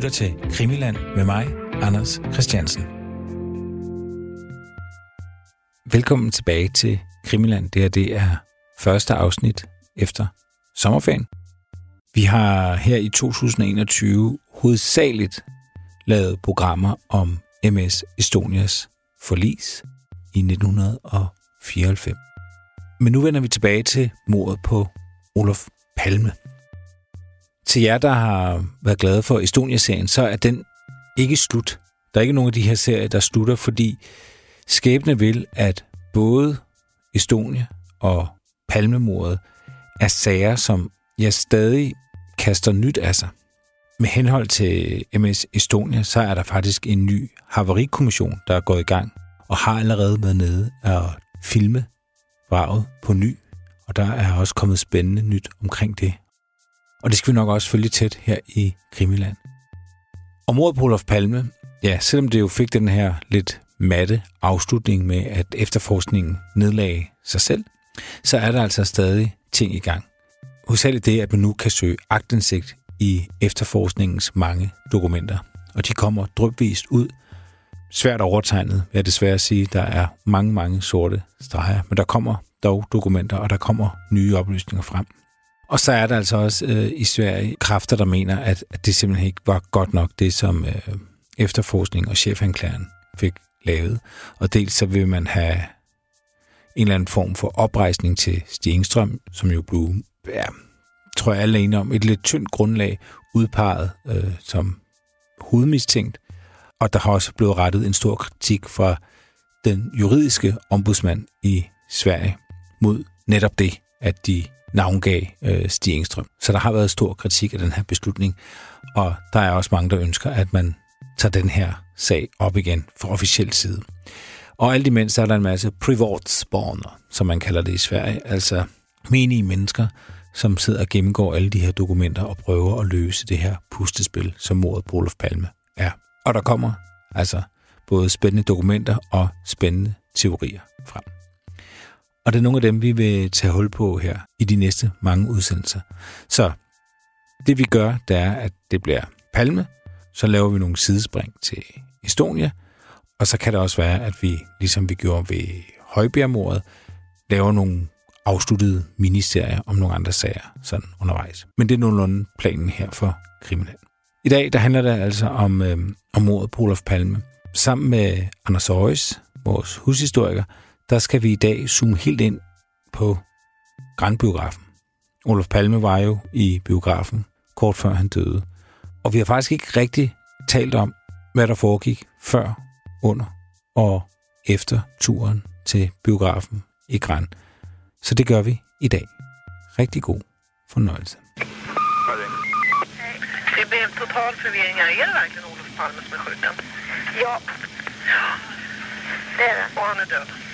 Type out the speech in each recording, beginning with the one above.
lytter til Krimiland med mig, Anders Christiansen. Velkommen tilbage til Krimiland. Det her det er første afsnit efter sommerferien. Vi har her i 2021 hovedsageligt lavet programmer om MS Estonias forlis i 1994. Men nu vender vi tilbage til mordet på Olof Palme. Til jer, der har været glade for Estonia-serien, så er den ikke slut. Der er ikke nogen af de her serier, der slutter, fordi skæbne vil, at både Estonia og Palmemordet er sager, som jeg stadig kaster nyt af sig. Med henhold til MS Estonia, så er der faktisk en ny havarikommission, der er gået i gang, og har allerede været nede og filme vraget på ny. Og der er også kommet spændende nyt omkring det. Og det skal vi nok også følge tæt her i Krimiland. Og mordet på Olof Palme, ja, selvom det jo fik den her lidt matte afslutning med, at efterforskningen nedlagde sig selv, så er der altså stadig ting i gang. Hovedsageligt det, at man nu kan søge agtindsigt i efterforskningens mange dokumenter. Og de kommer drøbvist ud. Svært overtegnet, vil jeg desværre sige. Der er mange, mange sorte streger, men der kommer dog dokumenter, og der kommer nye oplysninger frem. Og så er der altså også øh, i Sverige kræfter, der mener, at, at det simpelthen ikke var godt nok, det som øh, efterforskning og chefanklageren fik lavet. Og dels så vil man have en eller anden form for oprejsning til Stigengstrøm, som jo blev, ja, tror jeg alle er enige om, et lidt tyndt grundlag udpeget øh, som hovedmistænkt. Og der har også blevet rettet en stor kritik fra den juridiske ombudsmand i Sverige mod netop det, at de navngav øh, Stig Engstrøm. Så der har været stor kritik af den her beslutning, og der er også mange, der ønsker, at man tager den her sag op igen fra officiel side. Og alt imens er der en masse privatsborner, som man kalder det i Sverige, altså menige mennesker, som sidder og gennemgår alle de her dokumenter og prøver at løse det her pustespil, som mordet på Olof Palme er. Og der kommer altså både spændende dokumenter og spændende teorier frem. Og det er nogle af dem, vi vil tage hul på her i de næste mange udsendelser. Så det vi gør, det er, at det bliver Palme, så laver vi nogle sidespring til Estonia, og så kan det også være, at vi, ligesom vi gjorde ved Højbjergmordet, laver nogle afsluttede miniserier om nogle andre sager sådan undervejs. Men det er nogenlunde planen her for Kriminal. I dag der handler det altså om, øh, om mordet på Olof Palme. Sammen med Anders Aarhus, vores hushistoriker, der skal vi i dag zoome helt ind på Grandbiografen. Olof Palme var jo i biografen kort før han døde. Og vi har faktisk ikke rigtig talt om, hvad der foregik før, under og efter turen til biografen i Grand. Så det gør vi i dag. Rigtig god fornøjelse. Det blev total forvirring här. Är det verkligen Olof Palme som er skjuten? Ja. Det er det. Og han er død.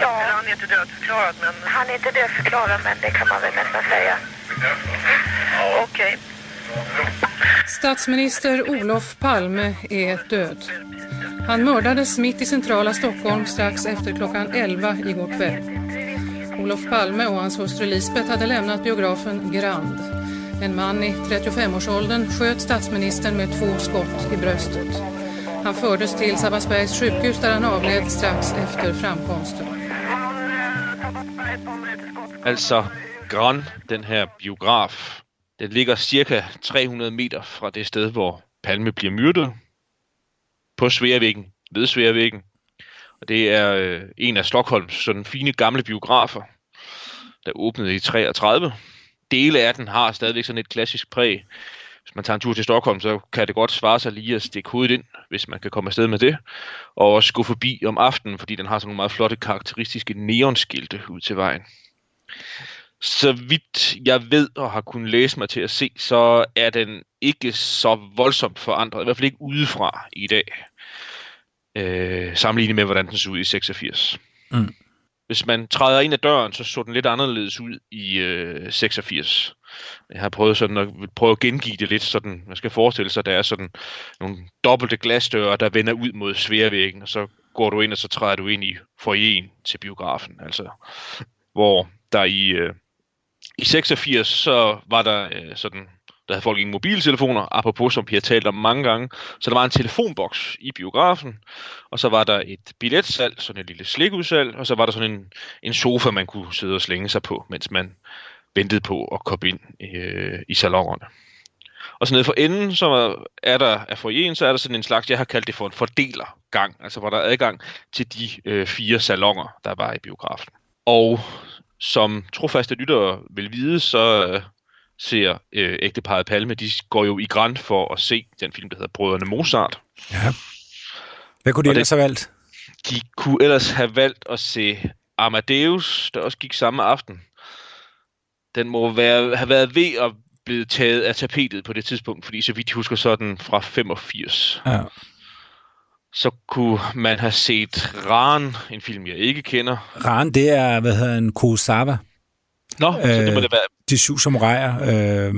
Ja, Eller han är inte dödförklarad, men han är inte dödförklarad men det kan man väl nästan säga. okej. Statsminister Olof Palme är död. Han mördades mitt i centrala Stockholm strax efter klockan 11 igår kväll. Olof Palme och hans hustru Lisbeth hade lämnat biografen Grand. En man i 35-årsåldern sköt statsministern med två skott i bröstet. Han fördes till Sabbatsbergs sjukhus där han avled strax efter framkomsten. Altså, Gran, den her biograf, den ligger cirka 300 meter fra det sted, hvor Palme bliver myrdet. På Sværvæggen, ved Sværvæggen. Og det er øh, en af Stockholms sådan fine gamle biografer, der åbnede i 33. Dele af den har stadigvæk sådan et klassisk præg. Hvis man tager en tur til Stockholm, så kan det godt svare sig lige at stikke hovedet ind, hvis man kan komme afsted med det. Og også gå forbi om aftenen, fordi den har sådan nogle meget flotte, karakteristiske neonskilte ud til vejen. Så vidt jeg ved og har kunnet læse mig til at se, så er den ikke så voldsomt forandret, i hvert fald ikke udefra i dag, øh, sammenlignet med, hvordan den så ud i 86. Mm. Hvis man træder ind ad døren, så så den lidt anderledes ud i øh, 86. Jeg har prøvet sådan at, prøve at gengive det lidt sådan, man skal forestille sig, at der er sådan nogle dobbelte glasdøre, der vender ud mod sværvæggen, og så går du ind, og så træder du ind i foyeren til biografen, altså hvor der i, øh, i 86, så var der øh, sådan, Der havde folk ingen mobiltelefoner, apropos som vi har talt om mange gange. Så der var en telefonboks i biografen, og så var der et billetsalg, sådan et lille slikudsalg, og så var der sådan en, en sofa, man kunne sidde og slænge sig på, mens man ventede på at komme ind øh, i salongerne. Og så nede for enden, så er der af foyeren, så er der sådan en slags, jeg har kaldt det for en fordelergang, altså hvor der er adgang til de øh, fire salonger, der var i biografen. Og som trofaste lyttere vil vide, så øh, ser øh, ægteparet Palme, de går jo i græn for at se den film, der hedder Brødrene Mozart. Ja. Hvad kunne de Og det- ellers have valgt? De kunne ellers have valgt at se Amadeus, der også gik samme aften. Den må være, have været ved at blive taget af tapetet på det tidspunkt, fordi så vidt jeg husker, så er den fra 85. Ja. Så kunne man have set Ran, en film, jeg ikke kender. Ran, det er, hvad hedder en Kurosawa. Nå, øh, så det må det være. De syv samuraier. Øh,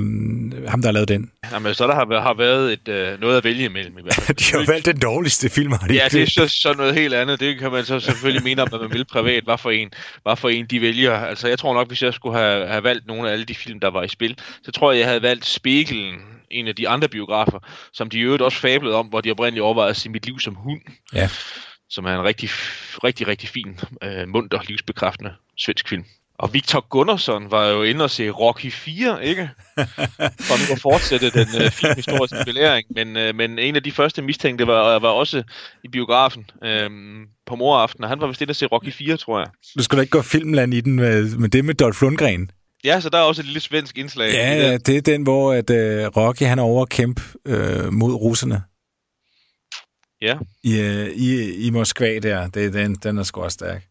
ham, der har lavet den. Jamen, så der har, har været et, øh, noget at vælge imellem i hvert fald. De har valgt den dårligste film, har de Ja, det er så, så noget helt andet. Det kan man så selvfølgelig mene om, hvad man vil privat. Hvad for en, hvad for en de vælger. Altså, jeg tror nok, hvis jeg skulle have, have valgt nogle af alle de film, der var i spil, så tror jeg, jeg havde valgt Spegelen, en af de andre biografer, som de i øvrigt også fablede om, hvor de oprindeligt overvejede at se Mit liv som hund, Ja. som er en rigtig, rigtig, rigtig fin, øh, munter, livsbekræftende svensk film. Og Victor Gunnarsson var jo inde og se Rocky 4, ikke? For nu at fortsætte den øh, filmhistoriske belæring. Men, øh, men en af de første mistænkte var, var også i biografen øh, på moraften, og han var vist inde at se Rocky 4, tror jeg. Du skulle da ikke gå filmland i den med, med det med Dolph Lundgren. Ja, så der er også et lille svensk indslag. Ja, det. ja, det er den, hvor at, øh, Rocky han er over at kæmpe øh, mod russerne ja. i, øh, i, i Moskva der. Det, den, den er sgu også stærk.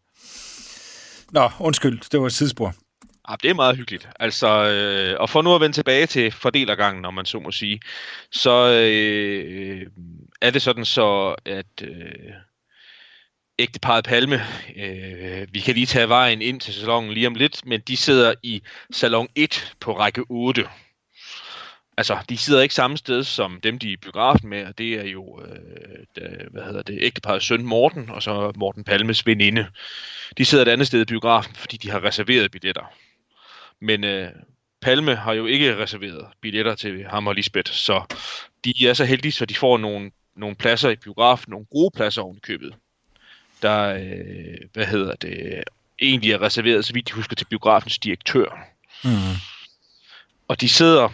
Nå, undskyld, det var et sidespor. Ja, ah, det er meget hyggeligt. Altså, øh, og for nu at vende tilbage til fordelergangen, om man så må sige, så øh, er det sådan så, at øh, ægteparet Palme, øh, vi kan lige tage vejen ind til salongen lige om lidt, men de sidder i salon 1 på række 8. Altså, de sidder ikke samme sted som dem, de er i biografen med, og det er jo, øh, da, hvad hedder det, ægteparets søn Morten, og så Morten Palmes veninde. De sidder et andet sted i biografen, fordi de har reserveret billetter. Men øh, Palme har jo ikke reserveret billetter til ham og Lisbeth, så de er så heldige, så de får nogle, nogle pladser i biografen, nogle gode pladser oven i købet. Der, øh, hvad hedder det, egentlig er reserveret, så vidt jeg husker, til biografens direktør. Mm. Og de sidder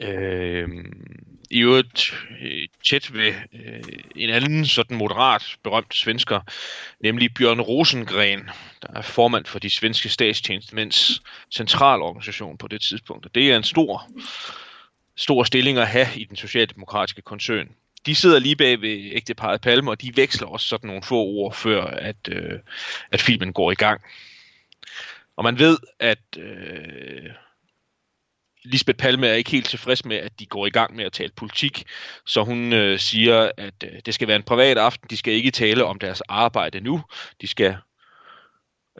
øh, i øvrigt øh, tæt ved øh, en anden sådan moderat berømt svensker, nemlig Bjørn Rosengren, der er formand for de svenske statstjenestemænds centralorganisation på det tidspunkt. Og det er en stor, stor stilling at have i den socialdemokratiske koncern. De sidder lige bag ved ægteparet Palme, og de veksler også sådan nogle få ord, før at, øh, at filmen går i gang. Og man ved, at øh, Lisbeth Palme er ikke helt tilfreds med, at de går i gang med at tale politik, så hun øh, siger, at øh, det skal være en privat aften. De skal ikke tale om deres arbejde nu. De skal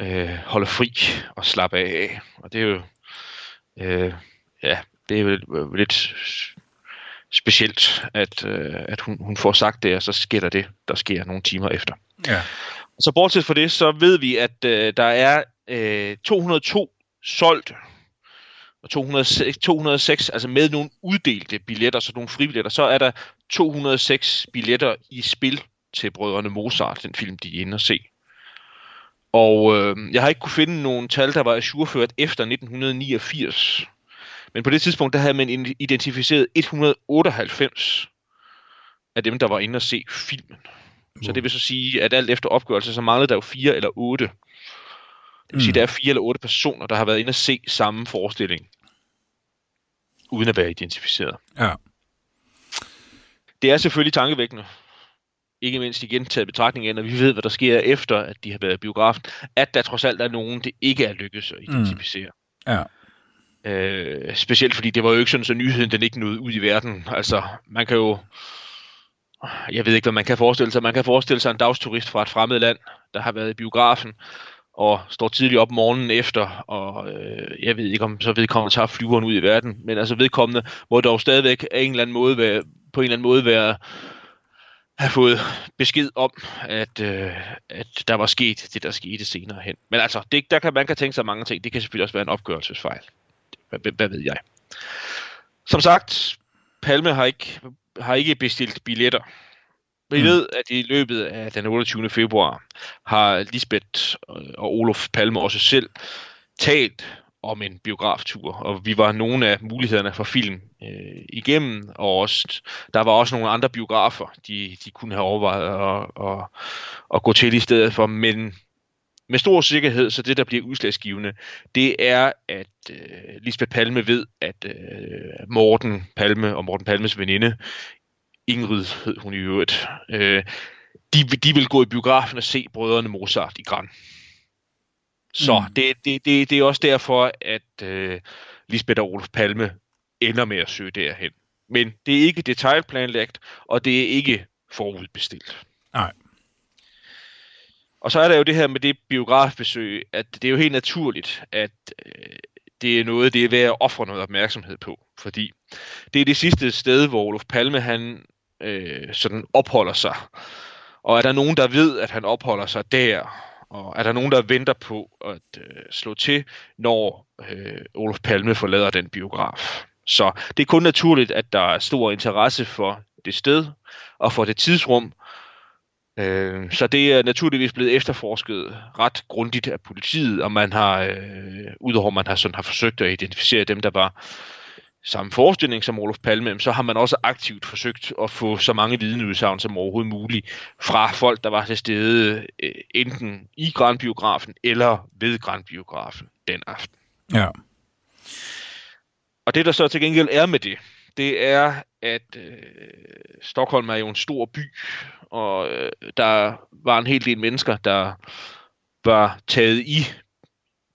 øh, holde fri og slappe af. Og det er jo, øh, ja, det er jo lidt, øh, specielt, at, øh, at hun, hun får sagt det, og så sker der det, der sker nogle timer efter. Ja. Så bortset fra det, så ved vi, at øh, der er øh, 202 solgte, og 206, 206, altså med nogle uddelte billetter, så nogle fribilletter, så er der 206 billetter i spil til Brødrene Mozart, den film, de er inde og se. Og øh, jeg har ikke kunne finde nogen tal, der var ajourført efter 1989. Men på det tidspunkt, der havde man identificeret 198 af dem, der var inde og se filmen. Så det vil så sige, at alt efter opgørelse, så manglede der jo fire eller otte. Det vil sige, at der er fire eller otte personer, der har været inde og se samme forestilling, uden at være identificeret. Ja. Det er selvfølgelig tankevækkende, ikke mindst igen taget betragtning af, når vi ved, hvad der sker efter, at de har været i biografen, at der trods alt er nogen, det ikke er lykkedes at identificere. Ja. Øh, specielt fordi det var jo ikke sådan, så nyheden den ikke nåede ud i verden. Altså, man kan jo... Jeg ved ikke, hvad man kan forestille sig. Man kan forestille sig en dagsturist fra et fremmed land, der har været i biografen, og står tidligt op morgenen efter, og øh, jeg ved ikke, om så vedkommende tager flyveren ud i verden, men altså vedkommende må dog stadigvæk af en eller anden måde være, på en eller anden måde være, have fået besked om, at, øh, at der var sket det, der skete senere hen. Men altså, det, der kan, man kan tænke sig mange ting. Det kan selvfølgelig også være en opgørelsesfejl. Hvad, hvad, hvad ved jeg? Som sagt, Palme har ikke, har ikke bestilt billetter. Vi Mm. ved, at i løbet af den 28. februar har Lisbeth og Olof Palme også selv talt om en biograftur, og vi var nogle af mulighederne for film øh, igennem, og også, der var også nogle andre biografer, de, de kunne have overvejet at, at, at gå til i stedet for, men med stor sikkerhed, så det, der bliver udslagsgivende, det er, at øh, Lisbeth Palme ved, at øh, Morten Palme og Morten Palmes veninde, Ingrid hed hun i øvrigt, øh, de, de vil gå i biografen og se brødrene Mozart i Gran. Så Mm. mm. det, det, det, det er også derfor, at øh, Lisbeth og Olof Palme ender med at søge derhen. Men det er ikke detaljplanlagt, og det er ikke forudbestilt. Nej. Og så er der jo det her med det biografbesøg, at det er jo helt naturligt, at øh, det er noget, det er værd at ofre noget opmærksomhed på. Fordi det er det sidste sted, hvor Olof Palme han øh, sådan opholder sig. Og er der nogen, der ved, at han opholder sig der, og er der nogen, der venter på at øh, slå til, når øh, Olof Palme forlader den biograf. Så det er kun naturligt, at der er stor interesse for det sted og for det tidsrum, Øh, så det er naturligvis blevet efterforsket ret grundigt af politiet, og man har, øh, udover man har, sådan, har forsøgt at identificere dem, der var samme forestilling som Olof Palme, så har man også aktivt forsøgt at få så mange vidneudsagn som overhovedet muligt fra folk, der var til stede øh, enten i Grandbiografen eller ved Grandbiografen den aften. Ja. Og det, der så til gengæld er med det, det er, at øh, Stockholm er jo en stor by, og øh, der var en hel del mennesker, der var taget i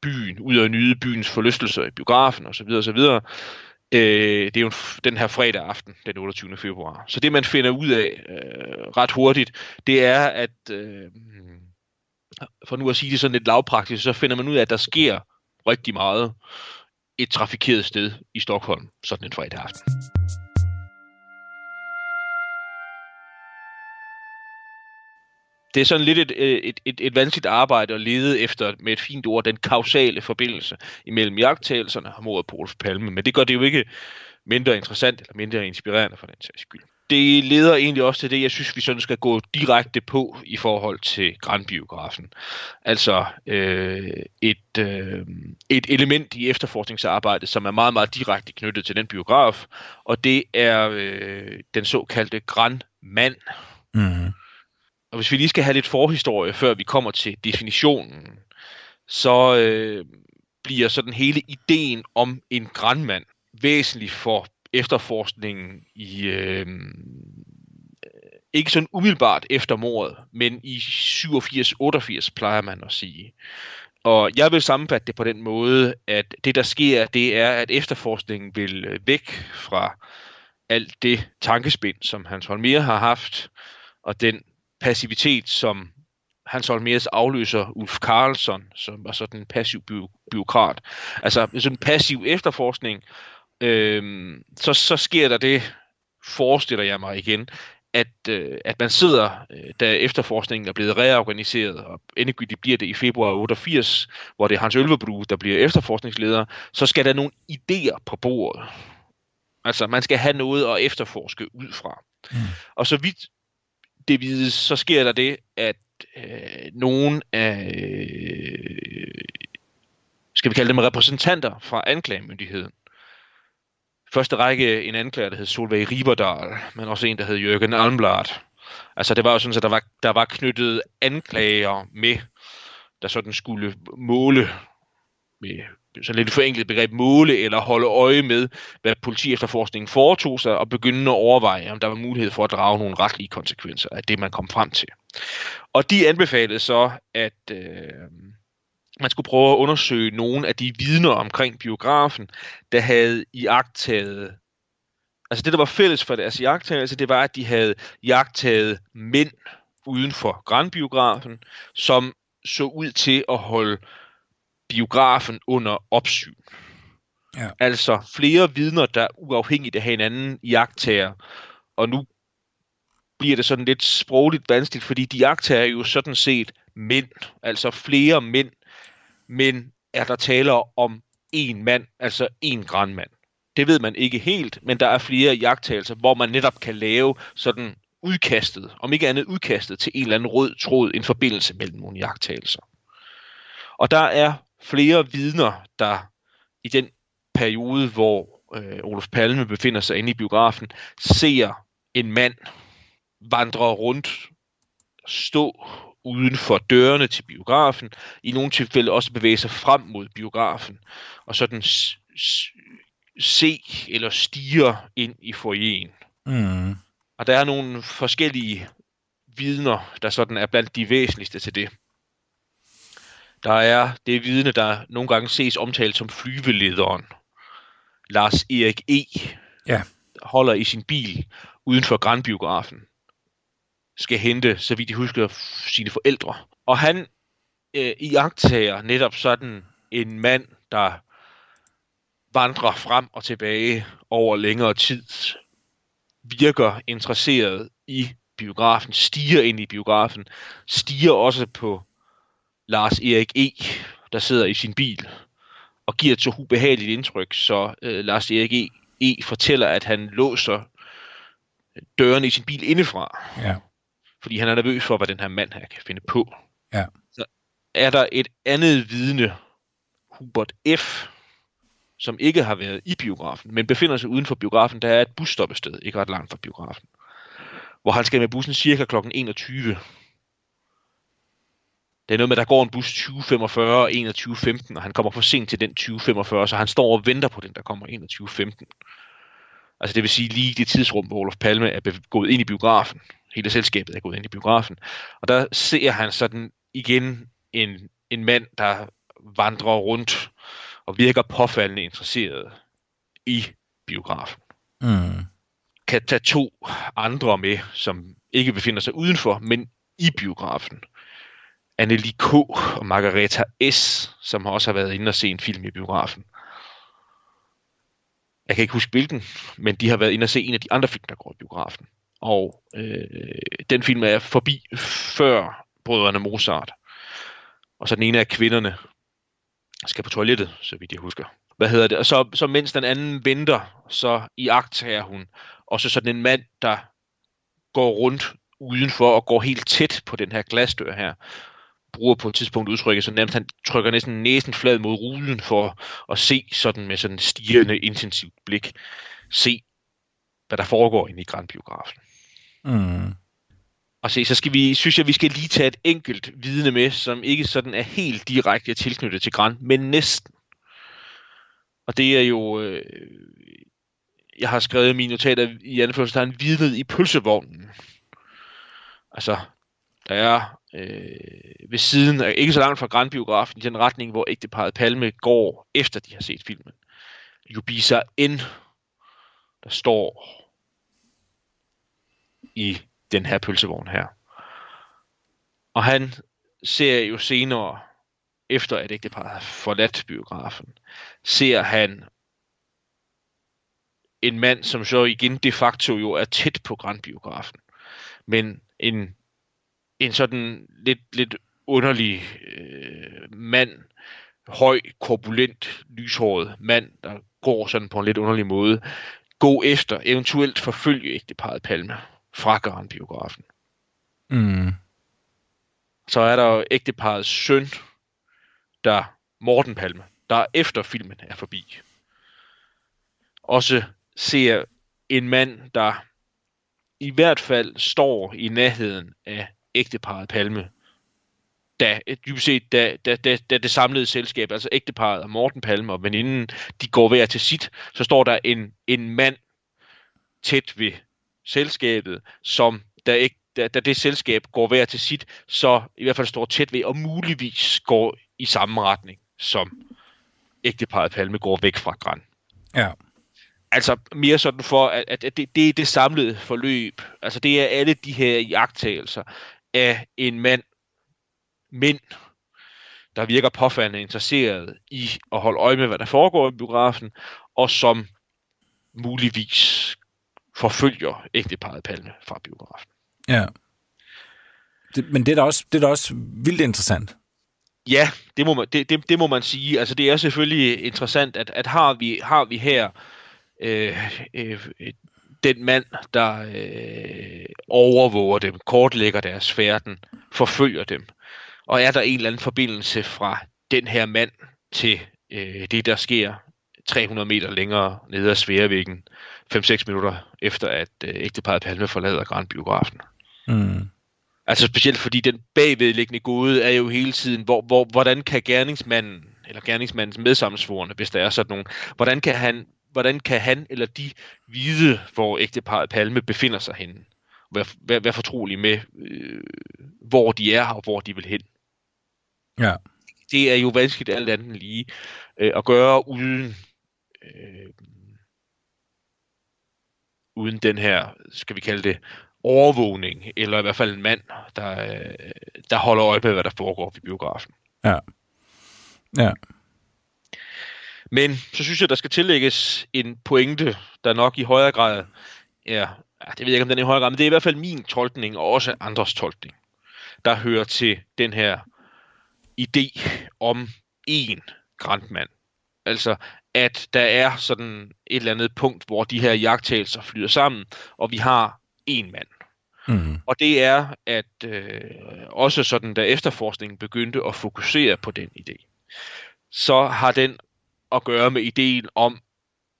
byen, ud af nyde byens forlystelser i biografen osv. osv. Øh, det er jo en den her fredag aften, den 28. februar. Så det, man finder ud af øh, ret hurtigt, det er, at øh, for nu at sige det sådan lidt lavpraktisk, så finder man ud af, at der sker rigtig meget et trafikeret sted i Stockholm, sådan en fredag aften. Det er sådan lidt et, øh, et, et, et vanskeligt arbejde at lede efter, med et fint ord, den kausale forbindelse imellem jagttagelserne og mordet på Olof Palme. Men det gør det jo ikke mindre interessant eller mindre inspirerende for den sags skyld. Det leder egentlig også til det, jeg synes, vi sådan skal gå direkte på i forhold til Grandbiografen. Altså øh, et, øh, et element i efterforskningsarbejdet, som er meget, meget direkte knyttet til den biograf, og det er øh, den såkaldte Grandmand. Mm. Og hvis vi lige skal have lidt forhistorie, før vi kommer til definitionen, så øh, bliver sådan hele ideen om en grandmand væsentlig for efterforskningen i øh, ikke sådan umiddelbart efter mordet, men i 87-88 plejer man at sige. Og jeg vil sammenfatte det på den måde, at det der sker, det er, at efterforskningen vil øh, væk fra alt det tankespind, som Hans Holmer har haft, og den passivitet, som Hans Holmers afløser Ulf Karlsson, som var sådan en passiv by- byråkrat. Altså sådan en passiv efterforskning, øhm, så, så sker der det, forestiller jeg mig igen, at, øh, at man sidder, øh, da efterforskningen er blevet reorganiseret, og endegyldigt bliver det i februar 88, hvor det er Hans Ølvebru, der bliver efterforskningsleder, så skal der nogle idéer på bordet. Altså, man skal have noget at efterforske ud fra. Mm. Og så vidt det vides, så sker der det, at øh, nogen af, øh, skal vi kalde dem repræsentanter fra anklagemyndigheden, første række en anklager, der hed Solveig Riberdal, men også en, der hed Jørgen Almblad. Altså det var jo sådan, at der var, der var knyttet anklager med, der sådan skulle måle med så lidt forenklet begreb, måle eller holde øje med, hvad politiefterforskningen foretog sig, og begynde at overveje, om der var mulighed for at drage nogle retlige konsekvenser af det, man kom frem til. Og de anbefalede så, at øh, man skulle prøve at undersøge nogle af de vidner omkring biografen, der havde iagtaget Altså det, der var fælles for deres jagttagelse, det var, at de havde jagttaget mænd uden for Grandbiografen, som så ud til at holde biografen under opsyn. Ja. Altså flere vidner, der uafhængigt af hinanden jagttager. Og nu bliver det sådan lidt sprogligt vanskeligt, fordi de jagttager jo sådan set mænd, altså flere mænd, men er der taler om en mand, altså en grandmand. Det ved man ikke helt, men der er flere jagttagelser, hvor man netop kan lave sådan udkastet, om ikke andet udkastet til en eller anden rød tråd, en forbindelse mellem nogle jagttagelser. Og der er flere vidner, der i den periode, hvor øh, Olof Palme befinder sig inde i biografen, ser en mand vandre rundt, stå uden for dørene til biografen, i nogle tilfælde også bevæge sig frem mod biografen, og sådan se eller stige ind i foyeren. Mm. Og der er nogle forskellige vidner, der sådan er blandt de væsentligste til det. Der er det vidne, der nogle gange ses omtalt som flyvelederen. Lars Erik E. Ja. holder i sin bil uden for Grandbiografen. Skal hente, så vidt jeg husker, sine forældre. Og han øh, iagtager netop sådan en mand, der vandrer frem og tilbage over længere tid, virker interesseret i biografen, stiger ind i biografen, stiger også på Lars Erik E., der sidder i sin bil, og giver et så ubehageligt indtryk, så øh, Lars Erik E. e fortæller, at han låser dørene i sin bil indefra. Ja. Fordi han er nervøs for, hvad den her mand her kan finde på. Ja. Så er der et andet vidne, Hubert F., som ikke har været i biografen, men befinder sig uden for biografen. Der er et busstoppested, ikke ret langt fra biografen, hvor han skal med bussen cirka kl. 21. Det er noget med, at der går en bus 20.45 og 21.15, og han kommer for sent til den 20.45, så han står og venter på den, der kommer 21.15. Altså det vil sige lige det tidsrum, hvor Olof Palme er gået ind i biografen. Hele selskabet er gået ind i biografen. Og der ser han sådan igen en, en mand, der vandrer rundt og virker påfaldende interesseret i biografen. Mm. Kan tage to andre med, som ikke befinder sig udenfor, men i biografen. Anneli K. og Margareta S., som også har været inde og se en film i biografen. Jeg kan ikke huske hvilken, men de har været inde og se en af de andre film, der går i biografen. Og øh, den film er forbi før Brødrene Mozart. Og så den ene af kvinderne skal på toilettet, så vidt jeg husker. Hvad hedder det? Og så, så mens den anden venter, så i akt er hun. Og så sådan en mand, der går rundt udenfor og går helt tæt på den her glasdør her bruger på et tidspunkt udtrykket, så nærmest han trykker næsten næsen flad mod ruden for at se sådan med sådan stigende intensivt blik, se hvad der foregår inde i Grandbiografen. Mm. Og se, så skal vi, synes jeg, vi skal lige tage et enkelt vidne med, som ikke sådan er helt direkte tilknyttet til Grand, men næsten. Og det er jo, øh, jeg har skrevet mine notater i anførselstegn, vidnet i pølsevognen. Altså, der er øh, ved siden af, ikke så langt fra Grandbiografen, i den retning, hvor ægteparet Palme går, efter de har set filmen. Jubisa N, der står i den her pølsevogn her. Og han ser jo senere, efter at ægteparet har forladt biografen, ser han en mand, som så igen de facto jo er tæt på Grandbiografen. Men en, en sådan lidt, lidt underlig øh, mand, høj, korpulent, lyshåret mand, der går sådan på en lidt underlig måde, gå efter, eventuelt forfølge ægteparet Palme fra Grandbiografen. Mm. Så er der jo ægteparets søn, der Morten Palme, der efter filmen er forbi, også ser en mand, der i hvert fald står i nærheden af ægteparret Palme, da, dybest set, da, da, da, da det samlede selskab, altså ægteparret og Morten Palme og veninden, de går hver til sit, så står der en, en mand tæt ved selskabet, som der ikke da, da det selskab går hver til sit, så i hvert fald står tæt ved, og muligvis går i samme retning, som ægteparret Palme går væk fra Gran. Ja. Altså mere sådan for, at, at det, det er det samlede forløb. Altså det er alle de her jagttagelser af en mand, mænd, der virker påfaldende interesseret i at holde øje med, hvad der foregår i biografen, og som muligvis forfølger ægteparret Palme fra biografen. Ja. Det, men det er, da også, det er da også vildt interessant. Ja, det må man, det, det, det må man sige. Altså, det er selvfølgelig interessant, at, at har, vi, har vi her øh, øh, den mand, der øh, overvåger dem, kortlægger deres færden, forfølger dem. Og er der en eller anden forbindelse fra den her mand til øh, det, der sker 300 meter længere nede ad Sværvæggen, 5-6 minutter efter, at øh, ægteparet Palme forlader Grand Biografen. Mm. Altså specielt fordi den bagvedliggende gode er jo hele tiden, hvor, hvor, hvordan kan gerningsmanden, eller gerningsmandens medsammensvorene, hvis der er sådan nogen, hvordan kan han, hvordan kan han eller de vide, hvor ægteparet Palme befinder sig henne? Vær, vær, vær fortrolig med, øh, hvor de er og hvor de vil hen. Ja. Det er jo vanskeligt alt andet lige øh, at gøre uden øh, uden den her, skal vi kalde det, overvågning, eller i hvert fald en mand, der, øh, der holder øje med, hvad der foregår ved biografen. Ja. Ja. Men så synes jeg, der skal tillægges en pointe, der nok i højere grad er, ja, det ved jeg ikke, om den er i højere grad, men det er i hvert fald min tolkning, og også andres tolkning, der hører til den her idé om én grandmand. Altså, at der er sådan et eller andet punkt, hvor de her jagttagelser flyder sammen, og vi har en mand. Mm. Og det er, at øh, også sådan, da efterforskningen begyndte at fokusere på den idé, så har den at gøre med ideen om,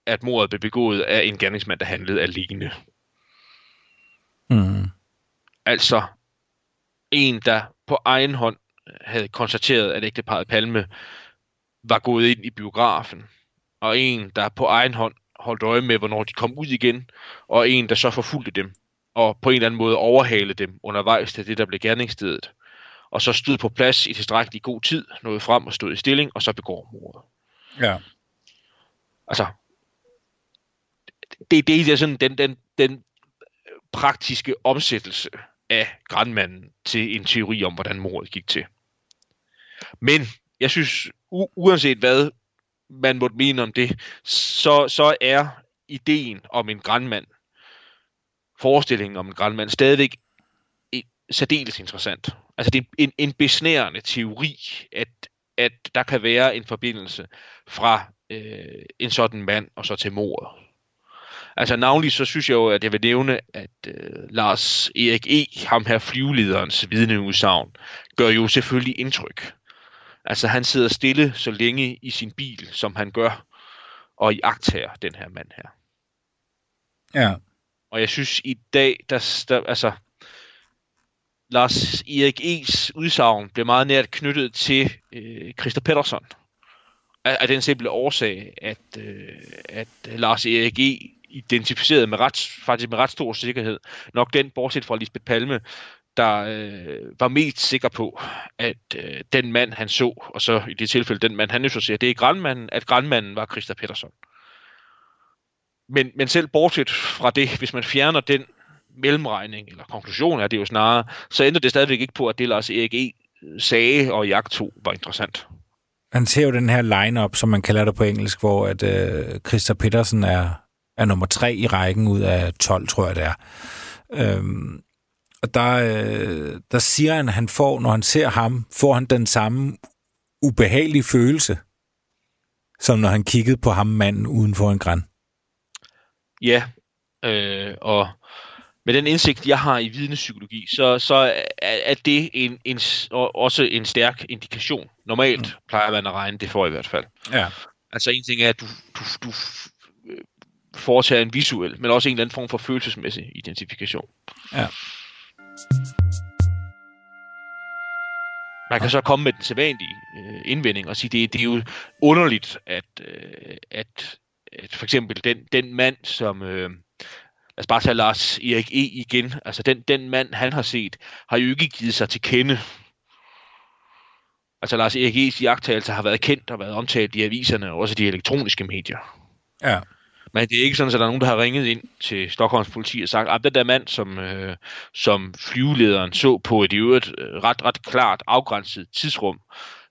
at mordet blev begået af en gerningsmand, der handlede alene. Mm. Altså en, der på egen hånd havde konstateret, at ægteparet Palme var gået ind i biografen, og en, der på egen hånd holdt øje med, hvornår de kom ud igen, og en, der så forfulgte dem, og på en eller anden måde overhalede dem undervejs til det, der blev gerningsstedet, og så stod på plads i tilstrækkelig god tid, nåede frem og stod i stilling, og så begår mordet. Ja. Altså, det, det er sådan den, den, den øh, praktiske omsættelse af grandmanden til en teori om, hvordan mordet gik til. Men jeg synes, u- uanset hvad man måtte mene om det, så, så er ideen om en grandmand, forestillingen om en grandmand, stadigvæk i- særdeles interessant. Altså det er en, en besnærende teori, at, at der kan være en forbindelse fra øh, en sådan mand og så til mordet. Altså navnlig så synes jeg jo, at jeg vil nævne, at øh, Lars Erik E., ham her flyvelederens vidneudsagn, gør jo selvfølgelig indtryk. Altså han sidder stille så længe i sin bil, som han gør, og i her den her mand her. Ja. Og jeg synes i dag, der, der altså, Lars Erik E's udsagn blev meget nært knyttet til øh, Christer Pettersson. Af, af den simple årsag, at, øh, at Lars Erik E. identificerede med ret, faktisk med ret stor sikkerhed, nok den, bortset fra Lisbeth Palme, der øh, var mest sikker på, at øh, den mand, han så, og så i det tilfælde den mand, han nu så ser, det er grandmanden, at grandmanden var Christa Pettersson. Men, men selv bortset fra det, hvis man fjerner den mellemregning, eller konklusion er det jo snarere, så ændrer det stadigvæk ikke på, at det Lars Erik E. sagde og jagt 2 var interessant. Han ser jo den her line-up, som man kalder det på engelsk, hvor at øh, Christa Petersen er, er nummer tre i rækken ud af 12, tror jeg det er. Øhm, og der, øh, der siger han, at han får, når han ser ham, får han den samme ubehagelige følelse, som når han kiggede på ham manden uden for en græn. Ja, øh, og med den indsigt, jeg har i vidnepsykologi, så, så er, er det en, en, også en stærk indikation. Normalt mm. plejer man at regne det for i hvert fald. Ja. Altså en ting er, at du, du, du foretager en visuel, men også en eller anden form for følelsesmæssig identifikation. Ja. Man kan så komme med den sædvanlige øh, indvending og sige, det, det er jo underligt, at, øh, at, at for eksempel den, den mand, som... Øh, lad os bare tage Lars Erik E. igen. Altså den, den mand, han har set, har jo ikke givet sig til kende. Altså Lars Erik E's jagttagelser har været kendt og været omtalt i aviserne og også de elektroniske medier. Ja. Men det er ikke sådan, at der er nogen, der har ringet ind til Stockholms politi og sagt, at den der mand, som, øh, som flyvelederen så på et i øvrigt øh, ret, ret klart afgrænset tidsrum,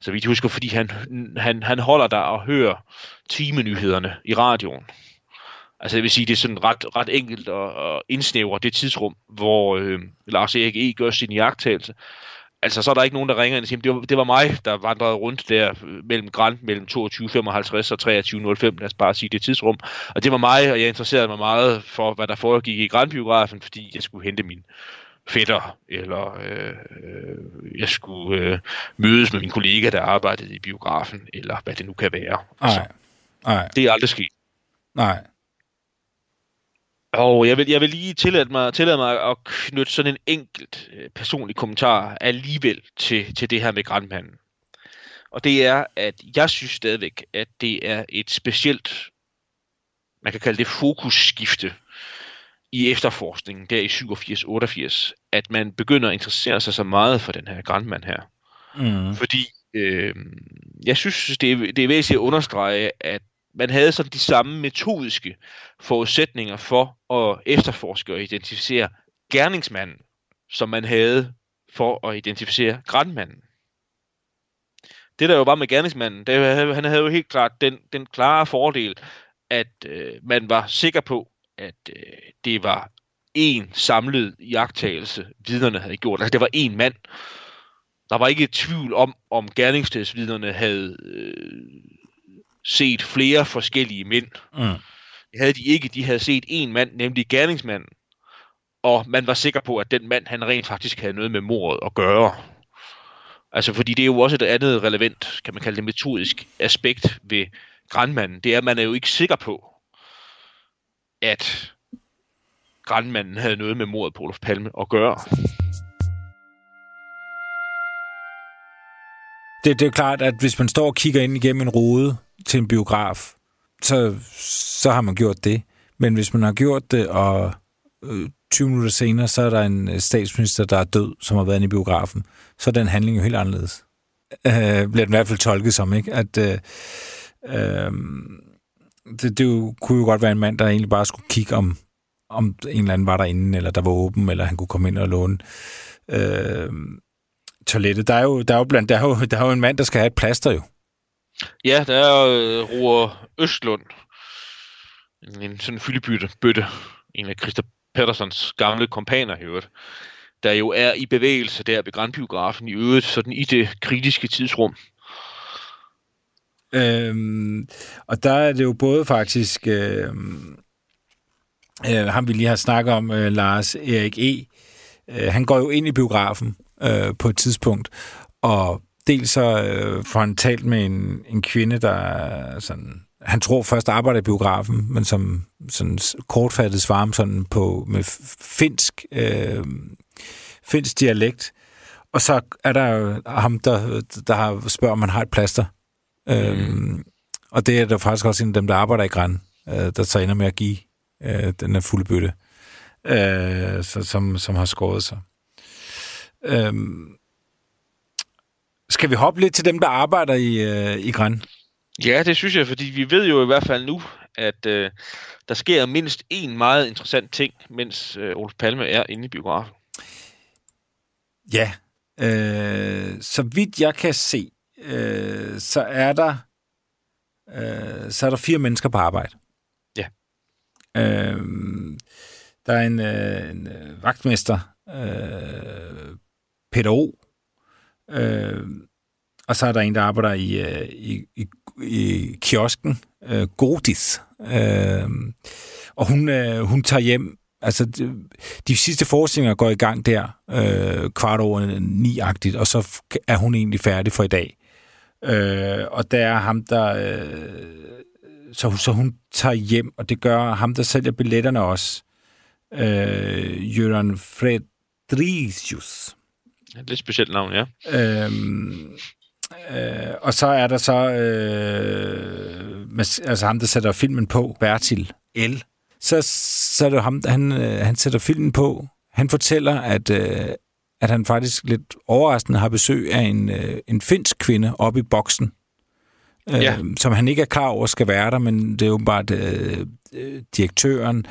så vidt jeg husker, fordi han, han, han holder der og hører timenyhederne i radioen. Altså det vil sige, det er sådan ret, ret enkelt at, at indsnævre det tidsrum, hvor øh, Lars Erik E. gør sin jagttagelse. altså, så er der ikke nogen, der ringer ind og siger, det var, det var mig, der vandrede rundt der øh, mellem Grand, mellem 22.55 og 23.05, lad os bare sige det tidsrum. Og det var mig, og jeg interesserede mig meget for, hvad der foregik i Grand-biografen, fordi jeg skulle hente min fætter, eller øh, øh, jeg skulle øh, mødes med min kollega, der arbejdede i biografen, eller hvad det nu kan være. Nej, nej, Det er aldrig sket. nej. Og jeg vil, jeg vil lige tillade mig, tillade mig at knytte sådan en enkelt øh, personlig kommentar alligevel til, til det her med grandmanden. Og det er, at jeg synes stadigvæk, at det er et specielt, man kan kalde det fokusskifte i efterforskningen der i 87-88, at man begynder at interessere sig så meget for den her grandmand her. Mm. Fordi øh, jeg synes, det er, det er væsentligt at understrege, at man havde sådan de samme metodiske forudsætninger for at efterforske og identificere gerningsmanden, som man havde for at identificere grandmanden. Det der jo var med gerningsmanden, det, han havde jo helt klart den, den klare fordel, at øh, man var sikker på, at øh, det var en samlet jagttagelse, vidnerne havde gjort. Altså det var en mand. Der var ikke tvivl om, om gerningsstedsvidnerne havde øh, set flere forskellige mænd. Mm. Det havde de ikke. De havde set en mand, nemlig gerningsmanden. Og man var sikker på, at den mand, han rent faktisk havde noget med mordet at gøre. Altså, fordi det er jo også et andet relevant, kan man kalde det, metodisk aspekt ved grandmanden. Det er, at man er jo ikke sikker på, at grandmanden havde noget med mordet på Olof Palme at gøre. Det, det er jo klart, at hvis man står og kigger ind igennem en rude til en biograf, så, så har man gjort det. Men hvis man har gjort det, og øh, 20 minutter senere, så er der en øh, statsminister, der er død, som har været inde i biografen, så er den handling jo helt anderledes. Øh, bliver den i hvert fald tolket som, ikke? At øh, øh, det, det jo, kunne jo godt være en mand, der egentlig bare skulle kigge om, om en eller anden var derinde, eller der var åben, eller han kunne komme ind og låne øh, toilettet. Der er jo, der er jo, blandt, der er jo, der er jo en mand, der skal have et plaster jo. Ja, der er øh, Roer Østlund. En, en sådan fyldebytte, bøtte. En af Christa Petterssons gamle kompaner i øvrigt. Der jo er i bevægelse der ved Grandbiografen i øvrigt, sådan i det kritiske tidsrum. Øhm, og der er det jo både faktisk, øh, øh, ham vi lige har snakket om, øh, Lars Erik E., øh, han går jo ind i biografen øh, på et tidspunkt, og dels så øh, får han talt med en, en kvinde, der er sådan, han tror først arbejder i biografen, men som sådan kortfattet svarer ham sådan på med finsk, øh, finsk dialekt. Og så er der ham, der, der har spørger, om han har et plaster. Mm. Øhm, og det er der faktisk også en af dem, der arbejder i Gran, øh, der så ender med at give øh, den her fulde bøtte, øh, så, som, som har skåret sig. Øhm, skal vi hoppe lidt til dem, der arbejder i, øh, i Gran? Ja, det synes jeg, fordi vi ved jo i hvert fald nu, at øh, der sker mindst en meget interessant ting, mens øh, Olof Palme er inde i biografen. Ja. Øh, så vidt jeg kan se, øh, så er der øh, så er der fire mennesker på arbejde. Ja. Øh, der er en, øh, en øh, vagtmester, øh, Peter O. Øh, og så er der en, der arbejder i, øh, i, i, i kiosken, øh, Godis. Øh, og hun, øh, hun tager hjem Altså, de, de sidste forestillinger går i gang der, øh, kvart over ni-agtigt, og så er hun egentlig færdig for i dag. Øh, og der er ham, der... Øh, så, så hun tager hjem, og det gør ham, der sælger billetterne også. Øh, Jørgen Fredricius. Et lidt specielt navn, ja. Øhm, øh, og så er der så øh, altså ham, der sætter filmen på, Bertil L. Så, så er det ham, han, øh, han sætter filmen på. Han fortæller, at, øh, at han faktisk lidt overraskende har besøg af en, øh, en finsk kvinde oppe i boksen, øh, Ja. som han ikke er klar over skal være der, men det er jo bare øh, øh, direktøren, øh,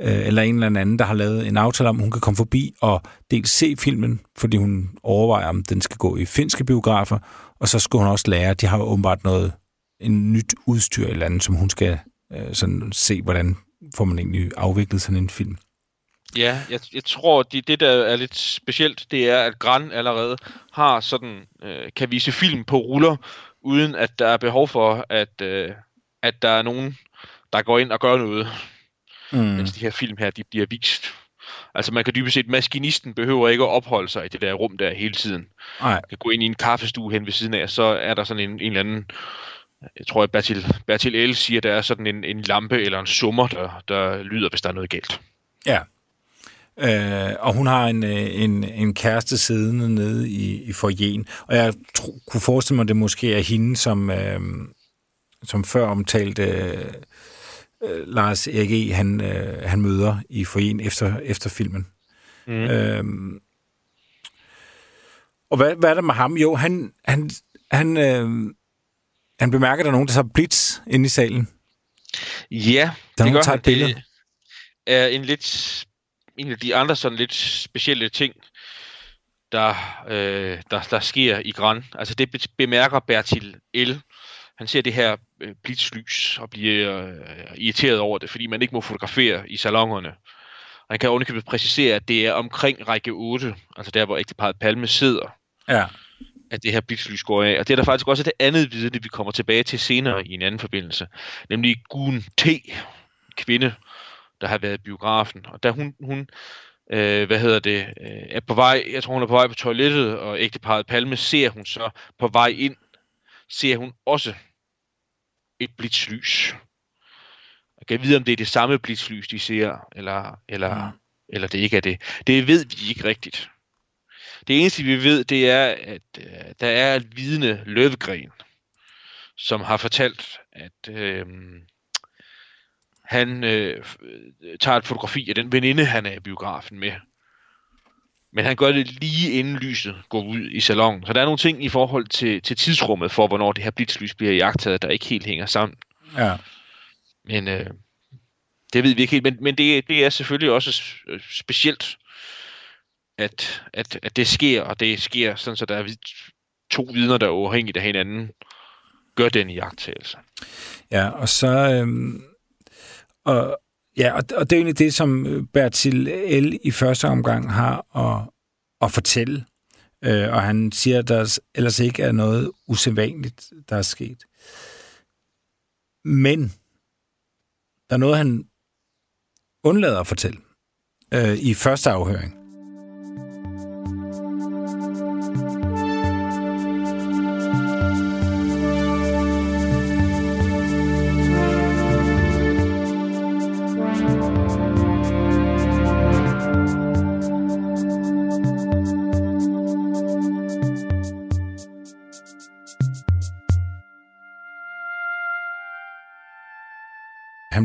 Øh, eller en eller anden, der har lavet en aftale om, at hun kan komme forbi og dels se filmen, fordi hun overvejer, om den skal gå i finske biografer, og så skal hun også lære, de har åbenbart noget, en nyt udstyr eller andet, som hun skal øh, sådan se, hvordan får man egentlig afviklet sådan en film. Ja, jeg, jeg tror, det, det der er lidt specielt, det er, at Gran allerede har sådan, øh, kan vise film på ruller, uden at der er behov for, at, øh, at der er nogen, der går ind og gør noget, mm. mens de her film her, de bliver vist. Altså man kan dybest set, maskinisten behøver ikke at opholde sig i det der rum der hele tiden. Nej. Kan gå ind i en kaffestue hen ved siden af, så er der sådan en, en eller anden, jeg tror at Bertil, Bertil El siger, der er sådan en, en lampe eller en summer, der, der lyder, hvis der er noget galt. Ja. Øh, og hun har en, øh, en, en kæreste siddende nede i, i forjen. Og jeg tro, kunne forestille mig, at det måske er hende, som, øh, som før omtalte øh, Lars Erik E., han, øh, han møder i forjen efter, efter filmen. Mm. Øh, og hvad, hvad er der med ham? Jo, han, han, han, øh, han bemærker, at der er nogen, der tager blitz inde i salen. Ja, der det gør han. Det er en lidt en af de andre sådan lidt specielle ting, der, øh, der, der sker i Gran. Altså det bemærker Bertil L. Han ser det her øh, blitzlys og bliver øh, irriteret over det, fordi man ikke må fotografere i salongerne. Og han kan ovenikøbet præcisere, at det er omkring række 8, altså der, hvor ægteparet Palme sidder, ja. at det her blitzlys går af. Og det er der faktisk også det andet vidne, vi kommer tilbage til senere i en anden forbindelse, nemlig Gun T., kvinde, der har været i biografen. Og da hun, hun øh, hvad hedder det, øh, er på vej, jeg tror hun er på vej på toilettet, og ægteparet Palme ser hun så på vej ind, ser hun også et blitzlys. Jeg kan vide, om det er det samme blitzlys, de ser, eller, eller, ja. eller det ikke er det. Det ved vi ikke rigtigt. Det eneste, vi ved, det er, at øh, der er et vidne Løvegren, som har fortalt, at øh, han øh, tager et fotografi af den veninde, han er i biografen med. Men han gør det lige inden lyset går ud i salongen. Så der er nogle ting i forhold til, til tidsrummet for, hvornår det her blitzlys bliver jagtet, der ikke helt hænger sammen. Ja. Men øh, det ved vi ikke helt. Men, men det, det er selvfølgelig også specielt, at, at, at det sker, og det sker sådan, så der er to vidner, der er uafhængigt af hinanden, gør den jagttagelse. Ja, og så... Øh og, ja, og, og det er egentlig det, som øh, Bertil L. i første omgang har at, at fortælle. Øh, og han siger, at der ellers ikke er noget usædvanligt, der er sket. Men der er noget, han undlader at fortælle øh, i første afhøring.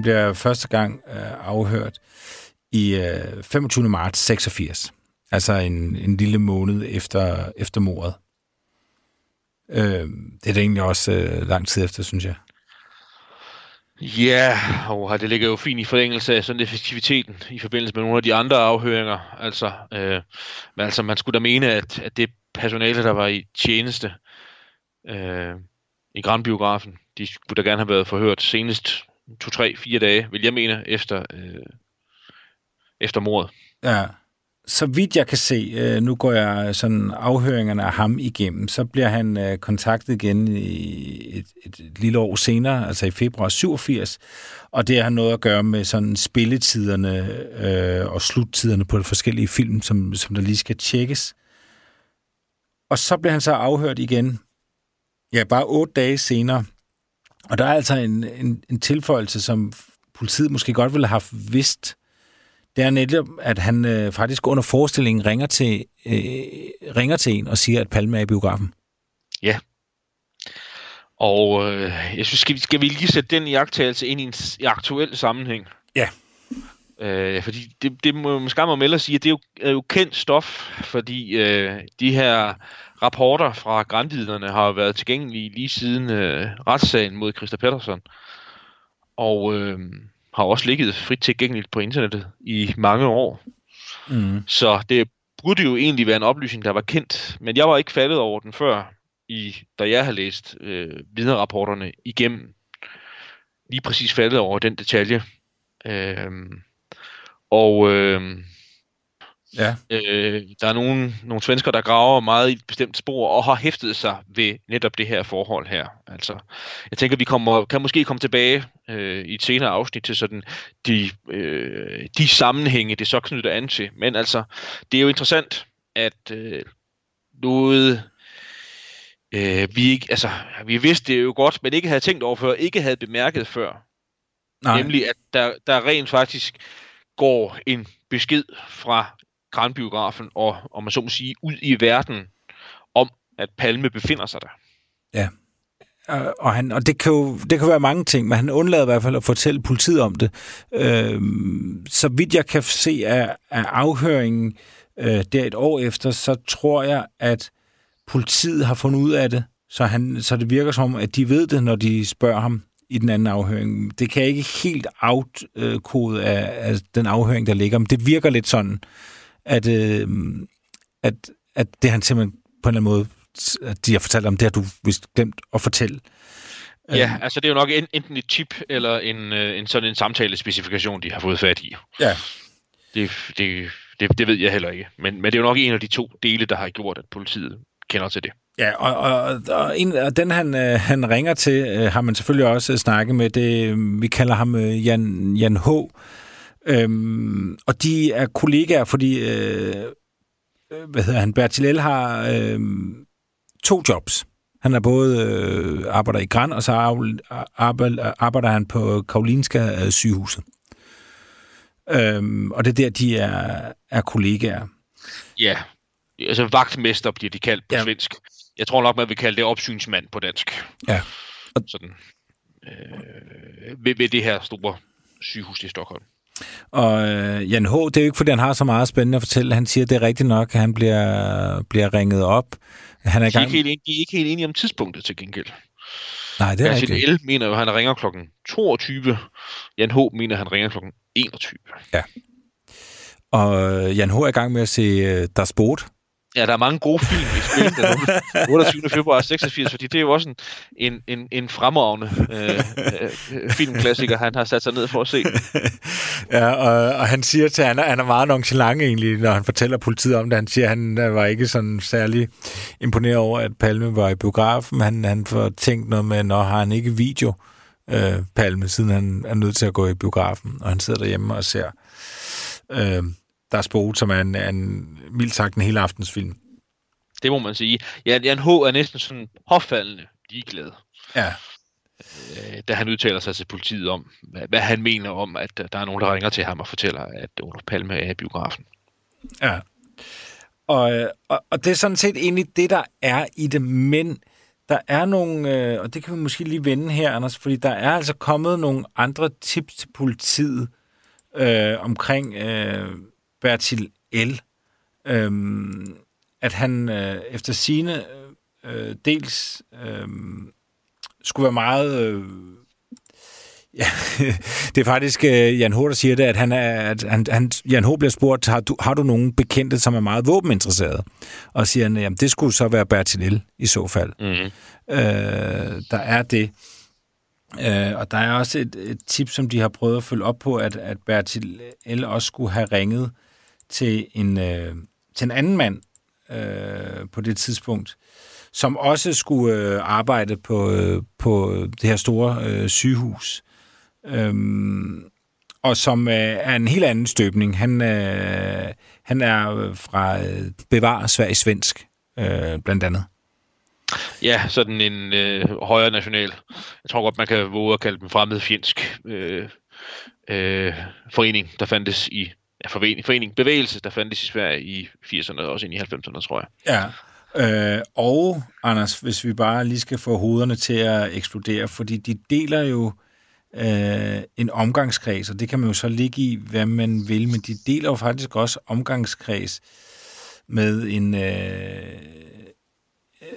Bliver første gang øh, afhørt i øh, 25. marts 86. Altså en, en lille måned efter, efter mordet. Øh, det er det egentlig også øh, lang tid efter, synes jeg. Ja, og det ligger jo fint i forlængelse af sådan effektiviteten i forbindelse med nogle af de andre afhøringer. Altså, øh, men altså man skulle da mene, at, at det personale, der var i tjeneste øh, i Grandbiografen, de skulle da gerne have været forhørt senest to, tre, fire dage, vil jeg mene, efter, øh, efter mordet. Ja, så vidt jeg kan se, øh, nu går jeg sådan afhøringerne af ham igennem, så bliver han øh, kontaktet igen i et, et, et lille år senere, altså i februar 87, og det har noget at gøre med sådan spilletiderne øh, og sluttiderne på de forskellige film, som, som der lige skal tjekkes. Og så bliver han så afhørt igen, ja, bare otte dage senere, og der er altså en, en, en tilføjelse, som politiet måske godt ville have haft vidst. Det er netop, at han øh, faktisk under forestillingen ringer til, øh, ringer til en og siger, at Palme er i biografen. Ja. Og øh, jeg synes, skal vi, skal vi lige sætte den jagttagelse ind i en i aktuel sammenhæng? Ja. Øh, fordi det, det må man skamme melde at sige, at det er jo, er jo kendt stof, fordi øh, de her rapporter fra grandiderne har været tilgængelige lige siden øh, retssagen mod Christa Pettersson. Og øh, har også ligget frit tilgængeligt på internettet i mange år. Mm. Så det burde jo egentlig være en oplysning, der var kendt, men jeg var ikke faldet over den før, i, da jeg har læst øh, vidnerrapporterne igennem. Lige præcis faldet over den detalje. Øh, og øh, Ja. Øh, der er nogle, nogle svensker, der graver meget i et bestemt spor og har hæftet sig ved netop det her forhold her. Altså, jeg tænker, vi kommer, kan måske komme tilbage øh, i et senere afsnit til sådan de, øh, de sammenhænge, det så knytter an til. Men altså, det er jo interessant, at øh, noget øh, vi ikke, altså, vi vidste det jo godt, men ikke havde tænkt over før, ikke havde bemærket før. Nej. Nemlig, at der, der rent faktisk går en besked fra Grandbiografen og, om man så må sige, ud i verden om, at Palme befinder sig der. Ja. Og, han, og det, kan jo, det kan være mange ting, men han undlader i hvert fald at fortælle politiet om det. Øh, så vidt jeg kan se af, af afhøringen øh, der et år efter, så tror jeg, at politiet har fundet ud af det, så, han, så det virker som, at de ved det, når de spørger ham i den anden afhøring. Det kan jeg ikke helt afkode øh, af, af den afhøring, der ligger, men det virker lidt sådan, at, øh, at, at det han simpelthen på en eller anden måde, at de har fortalt om, det har du vist glemt at fortælle. Ja, øhm. altså det er jo nok enten et chip eller en, øh, en sådan en samtalespecifikation, de har fået fat i. Ja. Det, det, det, det ved jeg heller ikke. Men, men det er jo nok en af de to dele, der har gjort, at politiet kender til det. Ja, og, og, og, en, og den han, øh, han ringer til, øh, har man selvfølgelig også snakket med. Det, vi kalder ham Jan, Jan H., Øhm, og de er kollegaer, fordi øh, hvad hedder han, Bertil har øh, to jobs. Han er både øh, arbejder i Gran, og så arbejder, arbejder han på Karolinska øh, sygehuset. Øhm, og det er der, de er, er kollegaer. Ja, altså vagtmester bliver de kaldt på ja. svensk. Jeg tror nok, man vil kalde det opsynsmand på dansk. Ja. Sådan, øh, ved, ved det her store sygehus i Stockholm. Og øh, Jan H., det er jo ikke, fordi han har så meget spændende at fortælle. Han siger, det er rigtigt nok, at han bliver, bliver ringet op. Han er, gang... de, er ikke helt, de er ikke helt enige om tidspunktet til gengæld. Nej, det er Bertil rigtigt. L mener jo, at han ringer klokken 22. Jan H. mener, at han ringer klokken 21. Ja. Og øh, Jan H. er i gang med at se uh, Der Sport, Ja, der er mange gode film i spil den 28. februar 86, fordi det er jo også en, en, en, en fremragende øh, øh, filmklassiker, han har sat sig ned for at se. ja, og, og han siger til, han er, han er meget nonchalant egentlig, når han fortæller politiet om det. Han siger, at han var ikke sådan særlig imponeret over, at Palme var i biografen. Han, han får tænkt noget med, når har han ikke video, øh, Palme, siden han er nødt til at gå i biografen, og han sidder derhjemme og ser... Øh, der er Spot, som er en, en mildt sagt en hele aftensfilm. Det må man sige. Jan, Jan H. er næsten sådan påfaldende ligeglad. Ja. Øh, da han udtaler sig til politiet om, hvad, hvad han mener om, at der er nogen, der ringer til ham og fortæller, at Olof Palme er i biografen. Ja. Og, og, og det er sådan set egentlig det, der er i det, men der er nogle, øh, og det kan vi måske lige vende her, Anders, fordi der er altså kommet nogle andre tips til politiet øh, omkring øh, Bertil L., øhm, at han øh, efter sine øh, dels øh, skulle være meget... Øh, ja, det er faktisk øh, Jan H., der siger det, at, han er, at han, han, Jan H. bliver spurgt, har du, har du nogen bekendte, som er meget våbeninteresserede? Og siger han, jamen det skulle så være Bertil L. i så fald. Mm. Øh, der er det. Øh, og der er også et, et tip, som de har prøvet at følge op på, at, at Bertil L. også skulle have ringet til en, øh, til en anden mand øh, på det tidspunkt, som også skulle øh, arbejde på, øh, på det her store øh, sygehus. Øhm, og som øh, er en helt anden støbning. Han, øh, han er øh, fra øh, Bevar Sverige Svensk, øh, blandt andet. Ja, sådan en øh, højere national. Jeg tror godt, man kan våge at kalde dem fremmedfjendsk øh, øh, forening, der fandtes i ja, forening, forening, bevægelse, der fandtes i Sverige i 80'erne og også ind i 90'erne, tror jeg. Ja, øh, og Anders, hvis vi bare lige skal få hovederne til at eksplodere, fordi de deler jo øh, en omgangskreds, og det kan man jo så ligge i, hvad man vil, men de deler jo faktisk også omgangskreds med en, øh, øh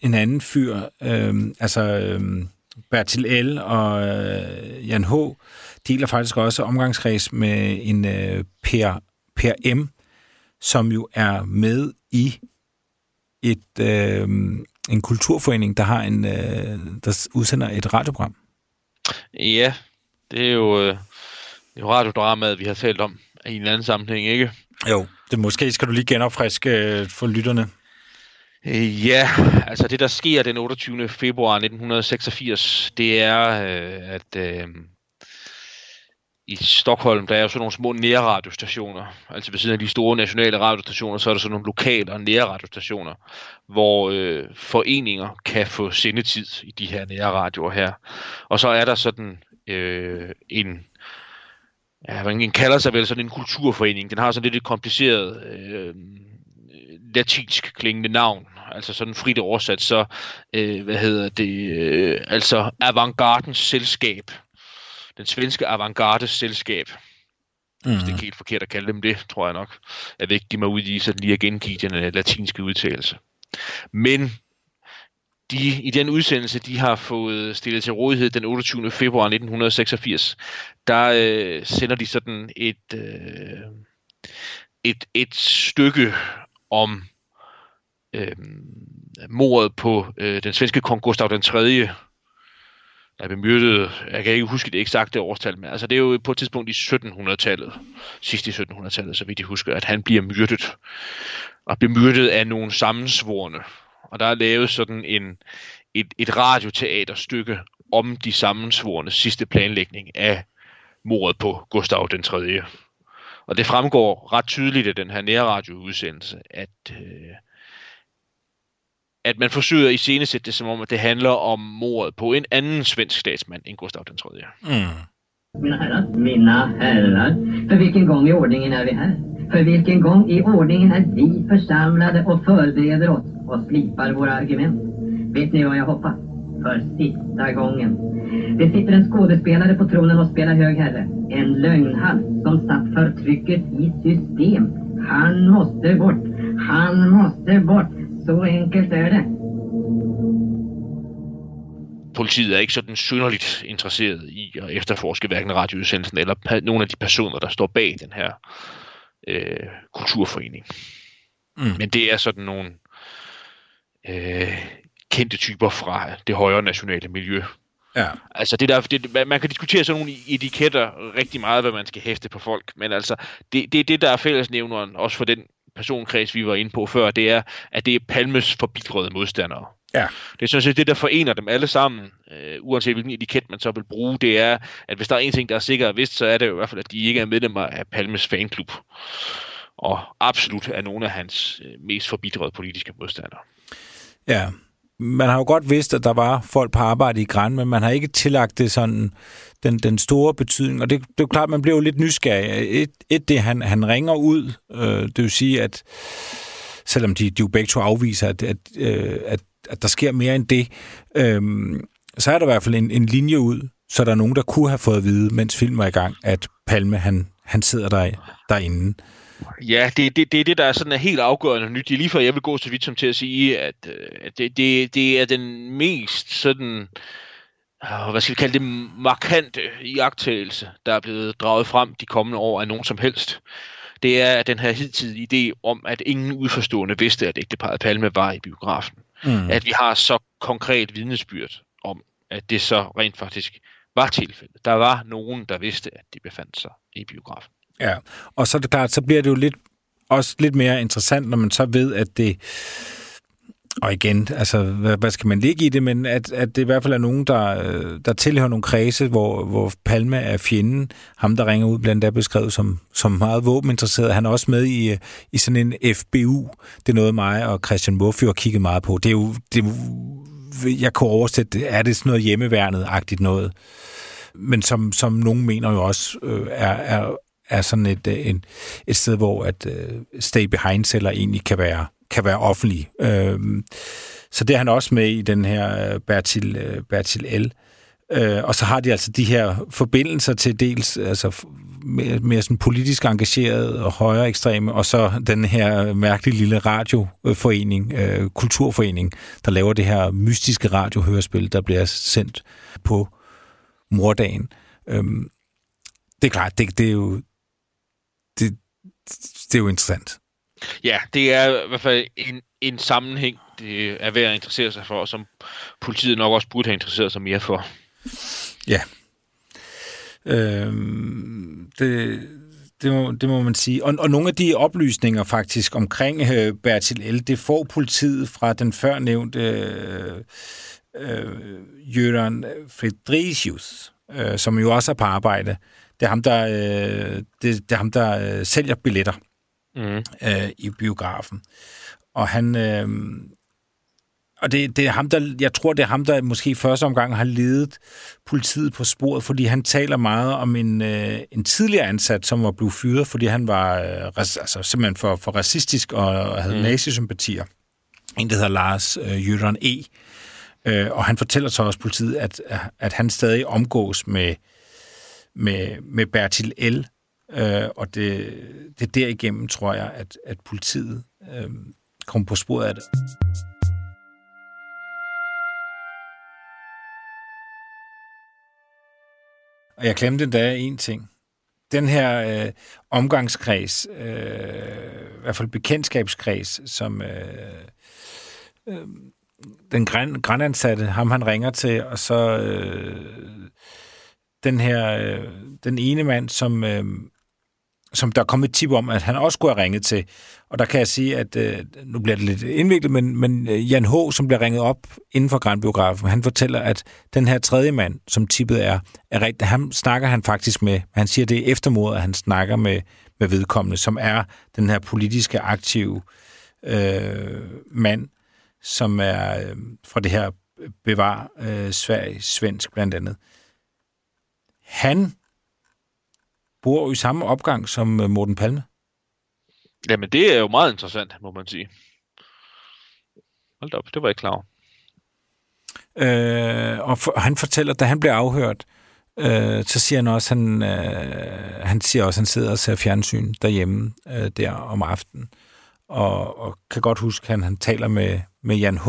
en anden fyr, øh, altså øh, Bertil L. og øh, Jan H., deler faktisk også omgangskreds med en øh, per, per M, som jo er med i et øh, en kulturforening, der har en øh, der udsender et radioprogram. Ja, det er jo øh, Det er jo radiodramaet, vi har talt om i en anden sammenhæng, ikke? Jo, det måske skal du lige genopfriske øh, for lytterne. Øh, Ja, altså det, der sker den 28. februar 1986, det er, øh, at øh, i Stockholm, der er jo sådan nogle små nærradiostationer. Altså ved siden af de store nationale radiostationer, så er der sådan nogle lokale og nærradiostationer, hvor øh, foreninger kan få sendetid i de her nærradioer her. Og så er der sådan øh, en, ja, man kalder sig vel sådan en kulturforening. Den har sådan lidt et kompliceret øh, latinsk klingende navn, altså sådan frit oversat, så øh, hvad hedder det, øh, altså Avantgardens Selskab, den svenske Avantgardes Selskab. Mm. Det er ikke helt forkert at kalde dem det, tror jeg nok. Jeg vil ikke give mig ud i sådan lige at gengive den øh, latinske udtalelse. Men de, i den udsendelse, de har fået stillet til rådighed den 28. februar 1986, der øh, sender de sådan et, øh, et, et stykke om øh, mordet på øh, den svenske kong Gustav den 3., er blev jeg kan ikke huske det eksakte årstal, men altså det er jo på et tidspunkt i 1700-tallet, sidst i 1700-tallet, så vidt jeg husker, at han bliver myrdet, og bliver myrdet af nogle sammensvorne. Og der er lavet sådan en, et, et radioteaterstykke om de sammensvorne sidste planlægning af mordet på Gustav den 3. Og det fremgår ret tydeligt af den her nærradioudsendelse, at, øh, at man forsøger at iscenesætte det som om, at det handler om mordet på en anden svensk statsmand end Gustav den 3. Mm. Mina herrar, mina herrar, för vilken gång i ordningen är vi här? För vilken gång i ordningen är vi församlade och förbereder oss och slipar våra argument? Vet ni vad jag hoppas? För sista gången. Det sitter en skådespelare på tronen och spelar hög herre. En lögnhals som satt förtrycket i system. Han måste bort. Han måste bort. Så enkelt är det. Politiet er ikke sådan synderligt interesseret i at efterforske hverken radioudsendelsen eller pa- nogle af de personer, der står bag den her øh, kulturforening. Mm. Men det er sådan nogle øh, kendte typer fra det højere nationale miljø. Ja. Altså det der, det, man- kan diskutere sådan nogle etiketter rigtig meget, hvad man skal hæfte på folk, men altså det, det, det der er fællesnævneren, også for den personkreds, vi var inde på før, det er, at det er Palmes forbidrede modstandere. Ja. Det er sådan set det, der forener dem alle sammen, øh, uanset hvilken etiket man så vil bruge, det er, at hvis der er en ting, der er sikkert vist, så er det jo i hvert fald, at de ikke er medlemmer af Palmes fanklub. Og absolut er nogle af hans øh, mest forbidrede politiske modstandere. Ja. Man har jo godt vidst, at der var folk på arbejde i Græn, men man har ikke tillagt det sådan den, den store betydning. Og det, det er jo klart, man bliver jo lidt nysgerrig. Et, et det, han, han ringer ud, øh, det vil sige, at selvom de, de jo begge to afviser, at, at, øh, at, at der sker mere end det, øh, så er der i hvert fald en, en linje ud, så der er nogen, der kunne have fået at vide, mens filmen var i gang, at Palme, han, han sidder der, derinde. Ja, det er det, det, det, der er sådan er helt afgørende nyt. Det er lige før, jeg vil gå så vidt som til at sige, at, øh, at det, det, det er den mest sådan, øh, hvad skal vi kalde det, markante iagttagelse, der er blevet draget frem de kommende år af nogen som helst. Det er den her hidtidige idé om, at ingen udforstående vidste, at ægteparet Palme var i biografen. Mm. At vi har så konkret vidnesbyrd om, at det så rent faktisk var tilfældet. Der var nogen, der vidste, at de befandt sig i biografen. Ja, og så er det klart, så bliver det jo lidt, også lidt mere interessant, når man så ved, at det, og igen, altså, hvad, hvad skal man ligge i det, men at, at det i hvert fald er nogen, der, øh, der tilhører nogle kredse, hvor, hvor Palme er fjenden. Ham, der ringer ud, blandt andet beskrevet som, som meget våbeninteresseret. Han er også med i, øh, i sådan en FBU. Det er noget, mig og Christian Murphy har kigget meget på. Det er jo, det, jeg kunne oversætte. Er det sådan noget hjemmeværnet-agtigt noget? Men som, som nogen mener jo også, øh, er, er, er sådan et, øh, en, et sted, hvor at øh, stay behind celler egentlig kan være, kan være offentlig. Øh, så det er han også med i den her øh, Bertil, øh, Bertil L. Øh, og så har de altså de her forbindelser til dels altså mere, mere sådan politisk engageret og højere ekstreme, og så den her mærkelige lille radioforening, øh, kulturforening, der laver det her mystiske radiohørespil, der bliver sendt på mordagen. Øhm, det er klart, det, det er jo det, det er jo interessant. Ja, det er i hvert fald en, en sammenhæng, det er værd at interessere sig for, og som politiet nok også burde have interesseret sig mere for. Ja. Øh, det, det, må, det må man sige. Og, og nogle af de oplysninger faktisk omkring øh, Bertil L., det får politiet fra den førnævnte øh, øh, Jørgen Friedrichs, øh, som jo også er på arbejde. Det er ham, der, øh, det, det er ham, der øh, sælger billetter mm. øh, i biografen. Og han... Øh, og det, det er ham, der, jeg tror, det er ham, der måske i første omgang har ledet politiet på sporet, fordi han taler meget om en, øh, en tidligere ansat, som var blevet fyret, fordi han var øh, altså, simpelthen for, for racistisk og havde mm. nazisympatier. En, der hedder Lars øh, Jørgen E. Øh, og han fortæller så også politiet, at, at han stadig omgås med, med, med Bertil L., Øh, og det, det er derigennem, tror jeg, at, at politiet øh, kom på sporet af det. Og jeg glemte endda en ting. Den her øh, omgangskreds, øh, i hvert fald bekendtskabskreds, som øh, øh, den græn, grænansatte, ham han ringer til, og så øh, den her, øh, den ene mand, som, øh, som der kom et tip om, at han også skulle have ringet til. Og der kan jeg sige, at øh, nu bliver det lidt indviklet, men, men øh, Jan H., som bliver ringet op inden for Grandbiografen, han fortæller, at den her tredje mand, som tippet er, er rigtig, han snakker han faktisk med. Han siger, det er eftermod, at han snakker med, med vedkommende, som er den her politiske aktive øh, mand, som er øh, fra det her bevar øh, Sverige, svensk blandt andet. Han bor i samme opgang som øh, Morten Palme. Jamen, det er jo meget interessant, må man sige. Hold op, det var jeg klar over. Øh, og for, han fortæller, da han bliver afhørt, øh, så siger han også, han, øh, han siger også, han sidder og ser fjernsyn derhjemme øh, der om aftenen, og, og kan godt huske, at han, han taler med, med Jan H.,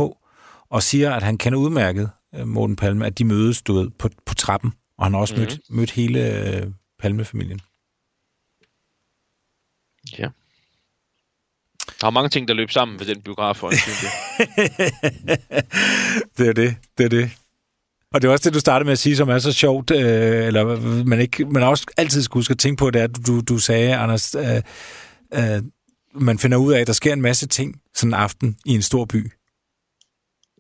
og siger, at han kender udmærket øh, Morten Palme, at de mødes du ved, på, på trappen, og han har også mm-hmm. mødt, mødt hele øh, Palme-familien. Ja. Der er mange ting, der løb sammen ved den biograf, for det er det, det er det. Og det er også det, du startede med at sige, som er så sjovt, øh, eller man, ikke, man også altid skal huske at tænke på, det er, at du, du sagde, Anders, øh, øh, man finder ud af, at der sker en masse ting sådan en aften i en stor by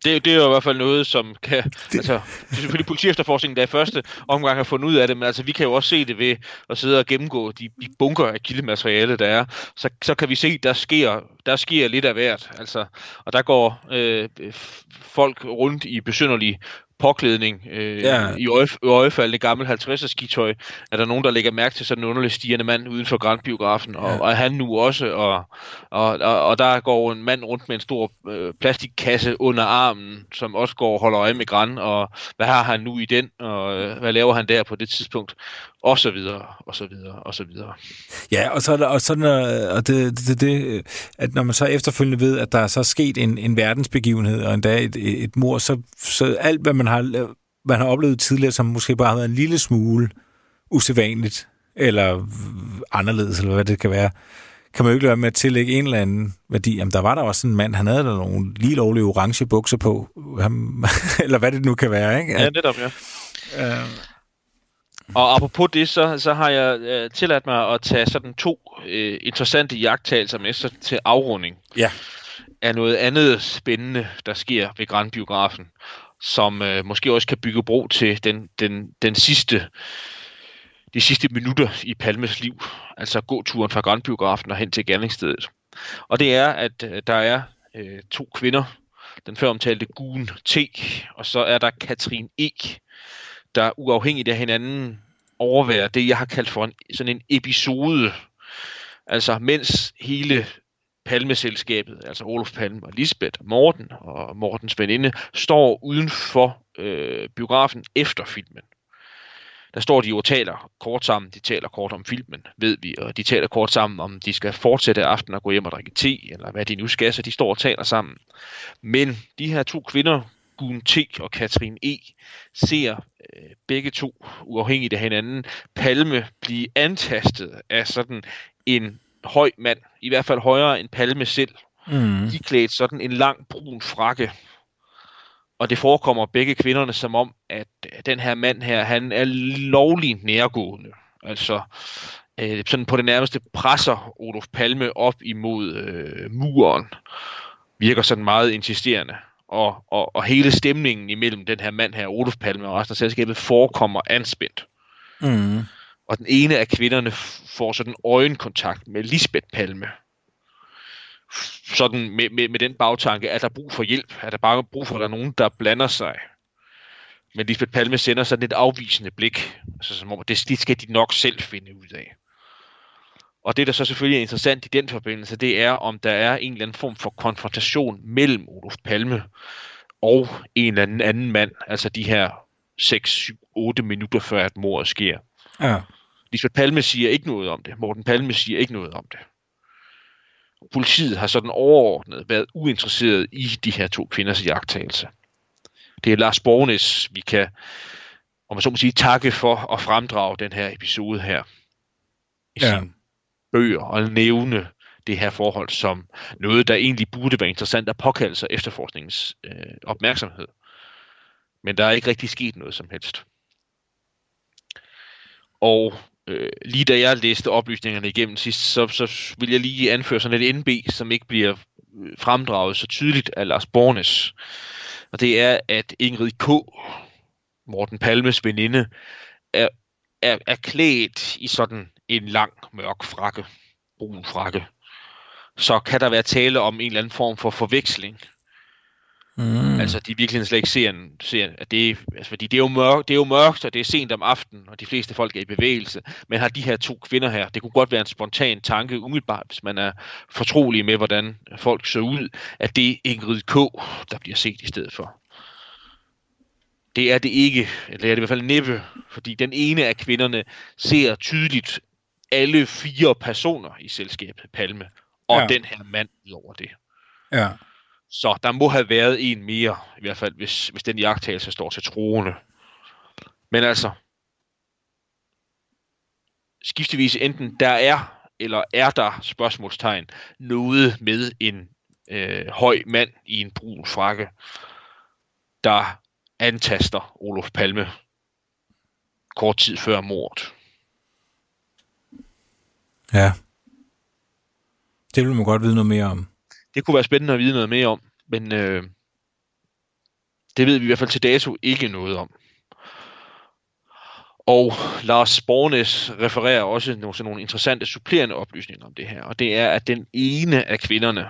det, det er jo i hvert fald noget, som kan... Det... Altså, det er selvfølgelig politiefterforskningen, der i første omgang har fundet ud af det, men altså, vi kan jo også se det ved at sidde og gennemgå de, de bunker af kildemateriale, der er. Så, så kan vi se, der sker, der sker lidt af hvert. Altså, og der går øh, folk rundt i besynderlige påklædning øh, ja. i øjefaldende gammel 50'er skitøj, er der nogen, der lægger mærke til sådan en underlig stigende mand uden for Grandbiografen, og, ja. og han nu også, og, og, og, og der går en mand rundt med en stor øh, plastikkasse under armen, som også går og holder øje med Grand, og hvad har han nu i den, og øh, hvad laver han der på det tidspunkt, og så videre, og så videre, og så videre. Ja, og så, og sådan, og det, det, det, at når man så efterfølgende ved, at der er så sket en, en verdensbegivenhed, og endda et, et mor, så, så alt, hvad man har, man har oplevet tidligere, som måske bare har været en lille smule usædvanligt, eller anderledes, eller hvad det kan være, kan man jo ikke lade med at tillægge en eller anden værdi. Jamen, der var der også en mand, han havde der nogle lige lovlige orange bukser på, ham, eller hvad det nu kan være, ikke? At, ja, netop, ja. Øh, og apropos det, så, så har jeg øh, tilladt mig at tage sådan to øh, interessante jagttagelser med sig til afrunding. Ja. Af noget andet spændende, der sker ved Grandbiografen, som øh, måske også kan bygge bro til den, den, den sidste de sidste minutter i Palmes liv, altså gåturen fra Grandbiografen og hen til gerningsstedet. Og det er, at øh, der er øh, to kvinder, den før omtalte Gun T, og så er der Katrin E, der uafhængigt af hinanden overværer det, jeg har kaldt for en, sådan en episode. Altså, mens hele Palmeselskabet, altså Olof Palme og Lisbeth og Morten og Mortens veninde, står uden for øh, biografen efter filmen. Der står de jo og taler kort sammen. De taler kort om filmen, ved vi, og de taler kort sammen, om de skal fortsætte aften og gå hjem og drikke te, eller hvad de nu skal, så de står og taler sammen. Men de her to kvinder Gun T og Katrin E. ser øh, begge to, uafhængigt af hinanden, Palme blive antastet af sådan en høj mand, i hvert fald højere end Palme selv. Mm. De klædt sådan en lang brun frakke. Og det forekommer begge kvinderne som om, at den her mand her, han er lovlig nærgående. Altså, øh, sådan på det nærmeste presser Olof Palme op imod øh, muren. Virker sådan meget insisterende. Og, og, og hele stemningen imellem den her mand her, Olof Palme og resten af selskabet, forekommer anspændt. Mm. Og den ene af kvinderne får sådan øjenkontakt med Lisbeth Palme. Sådan med, med, med den bagtanke, at der er brug for hjælp, at der bare brug for, at der er nogen, der blander sig. Men Lisbeth Palme sender sådan et afvisende blik, altså som om, det, det skal de nok selv finde ud af. Og det, der så selvfølgelig er interessant i den forbindelse, det er, om der er en eller anden form for konfrontation mellem Olof Palme og en eller anden anden mand, altså de her 6, 7, 8 minutter før, at mordet sker. Ja. Lisbeth Palme siger ikke noget om det. Morten Palme siger ikke noget om det. Politiet har sådan overordnet været uinteresseret i de her to kvinders jagttagelse. Det er Lars Bornes, vi kan, om man så må sige, takke for at fremdrage den her episode her. I Ja. ja. bøger og nævne det her forhold som noget, der egentlig burde være interessant at påkalde sig efterforskningens øh, opmærksomhed. Men der er ikke rigtig sket noget som helst. Og øh, lige da jeg læste oplysningerne igennem sidst, så, så vil jeg lige anføre sådan et NB, som ikke bliver øh, fremdraget så tydeligt af Lars Bornes. Og det er, at Ingrid K., Morten Palmes veninde, er, er, er klædt i sådan en lang, mørk frakke, brun frakke. Så kan der være tale om en eller anden form for forveksling. Mm. Altså, de virkelig slet ikke ser, en, ser at det, altså, fordi det er, jo mørkt, det er jo mørkt, og det er sent om aftenen, og de fleste folk er i bevægelse. Men har de her to kvinder her, det kunne godt være en spontan tanke, umiddelbart, hvis man er fortrolig med, hvordan folk så ud, at det er Ingrid K., der bliver set i stedet for. Det er det ikke, eller er det i hvert fald næppe, fordi den ene af kvinderne ser tydeligt alle fire personer i selskabet Palme, og ja. den her mand ud over det. Ja. Så der må have været en mere, i hvert fald hvis, hvis den jagttagelse står til troende. Men altså, skiftevis enten der er, eller er der spørgsmålstegn, noget med en øh, høj mand i en brun frakke, der antaster Olof Palme kort tid før mordet. Ja. Det vil man godt vide noget mere om. Det kunne være spændende at vide noget mere om, men øh, det ved vi i hvert fald til dato ikke noget om. Og Lars Bornes refererer også nogle, sådan nogle interessante supplerende oplysninger om det her, og det er, at den ene af kvinderne,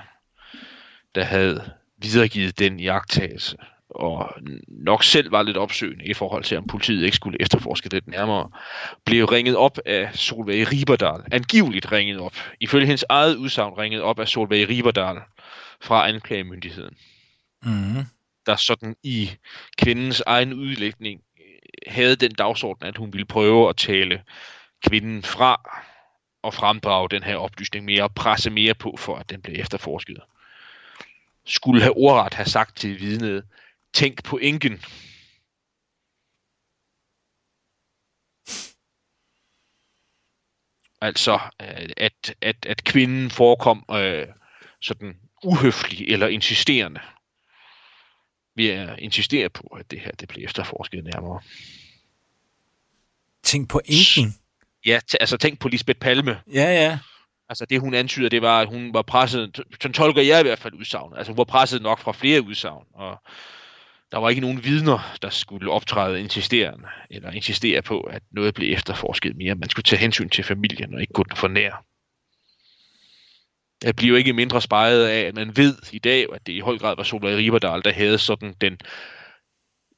der havde videregivet den jagttagelse, og nok selv var lidt opsøgende i forhold til, om politiet ikke skulle efterforske det nærmere, blev ringet op af Solveig Riberdal. Angiveligt ringet op. Ifølge hendes eget udsagn ringet op af Solveig Riberdal fra anklagemyndigheden. Mm. Der sådan i kvindens egen udlægning øh, havde den dagsorden, at hun ville prøve at tale kvinden fra og fremdrage den her oplysning mere og presse mere på, for at den blev efterforsket. Skulle have ordret have sagt til vidnet, tænk på enken. Altså, øh, at, at, at kvinden forekom øh, sådan uhøflig eller insisterende ved at insistere på, at det her det blev efterforsket nærmere. Tænk på enken. Ja, t- altså tænk på Lisbeth Palme. Ja, ja. Altså det hun antyder, det var, at hun var presset, sådan tolker jeg i hvert fald udsagn, altså hun var presset nok fra flere udsagn, og der var ikke nogen vidner, der skulle optræde insisterende, eller insistere på, at noget blev efterforsket mere. Man skulle tage hensyn til familien og ikke gå den for nær. Det bliver jo ikke mindre spejret af, at man ved i dag, at det i høj grad var Solveig Riberdal, der havde sådan den,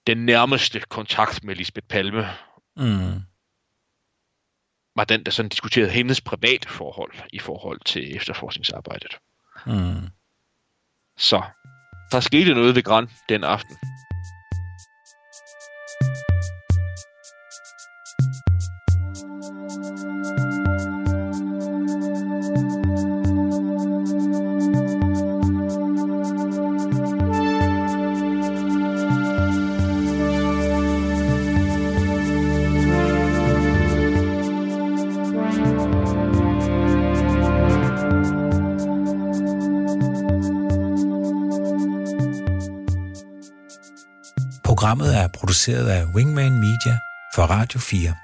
den nærmeste kontakt med Lisbeth Palme, Mm. var den, der sådan diskuterede hendes private forhold i forhold til efterforskningsarbejdet. Mm. Så der skete noget ved Gran den aften. Produceret af Wingman Media for Radio 4.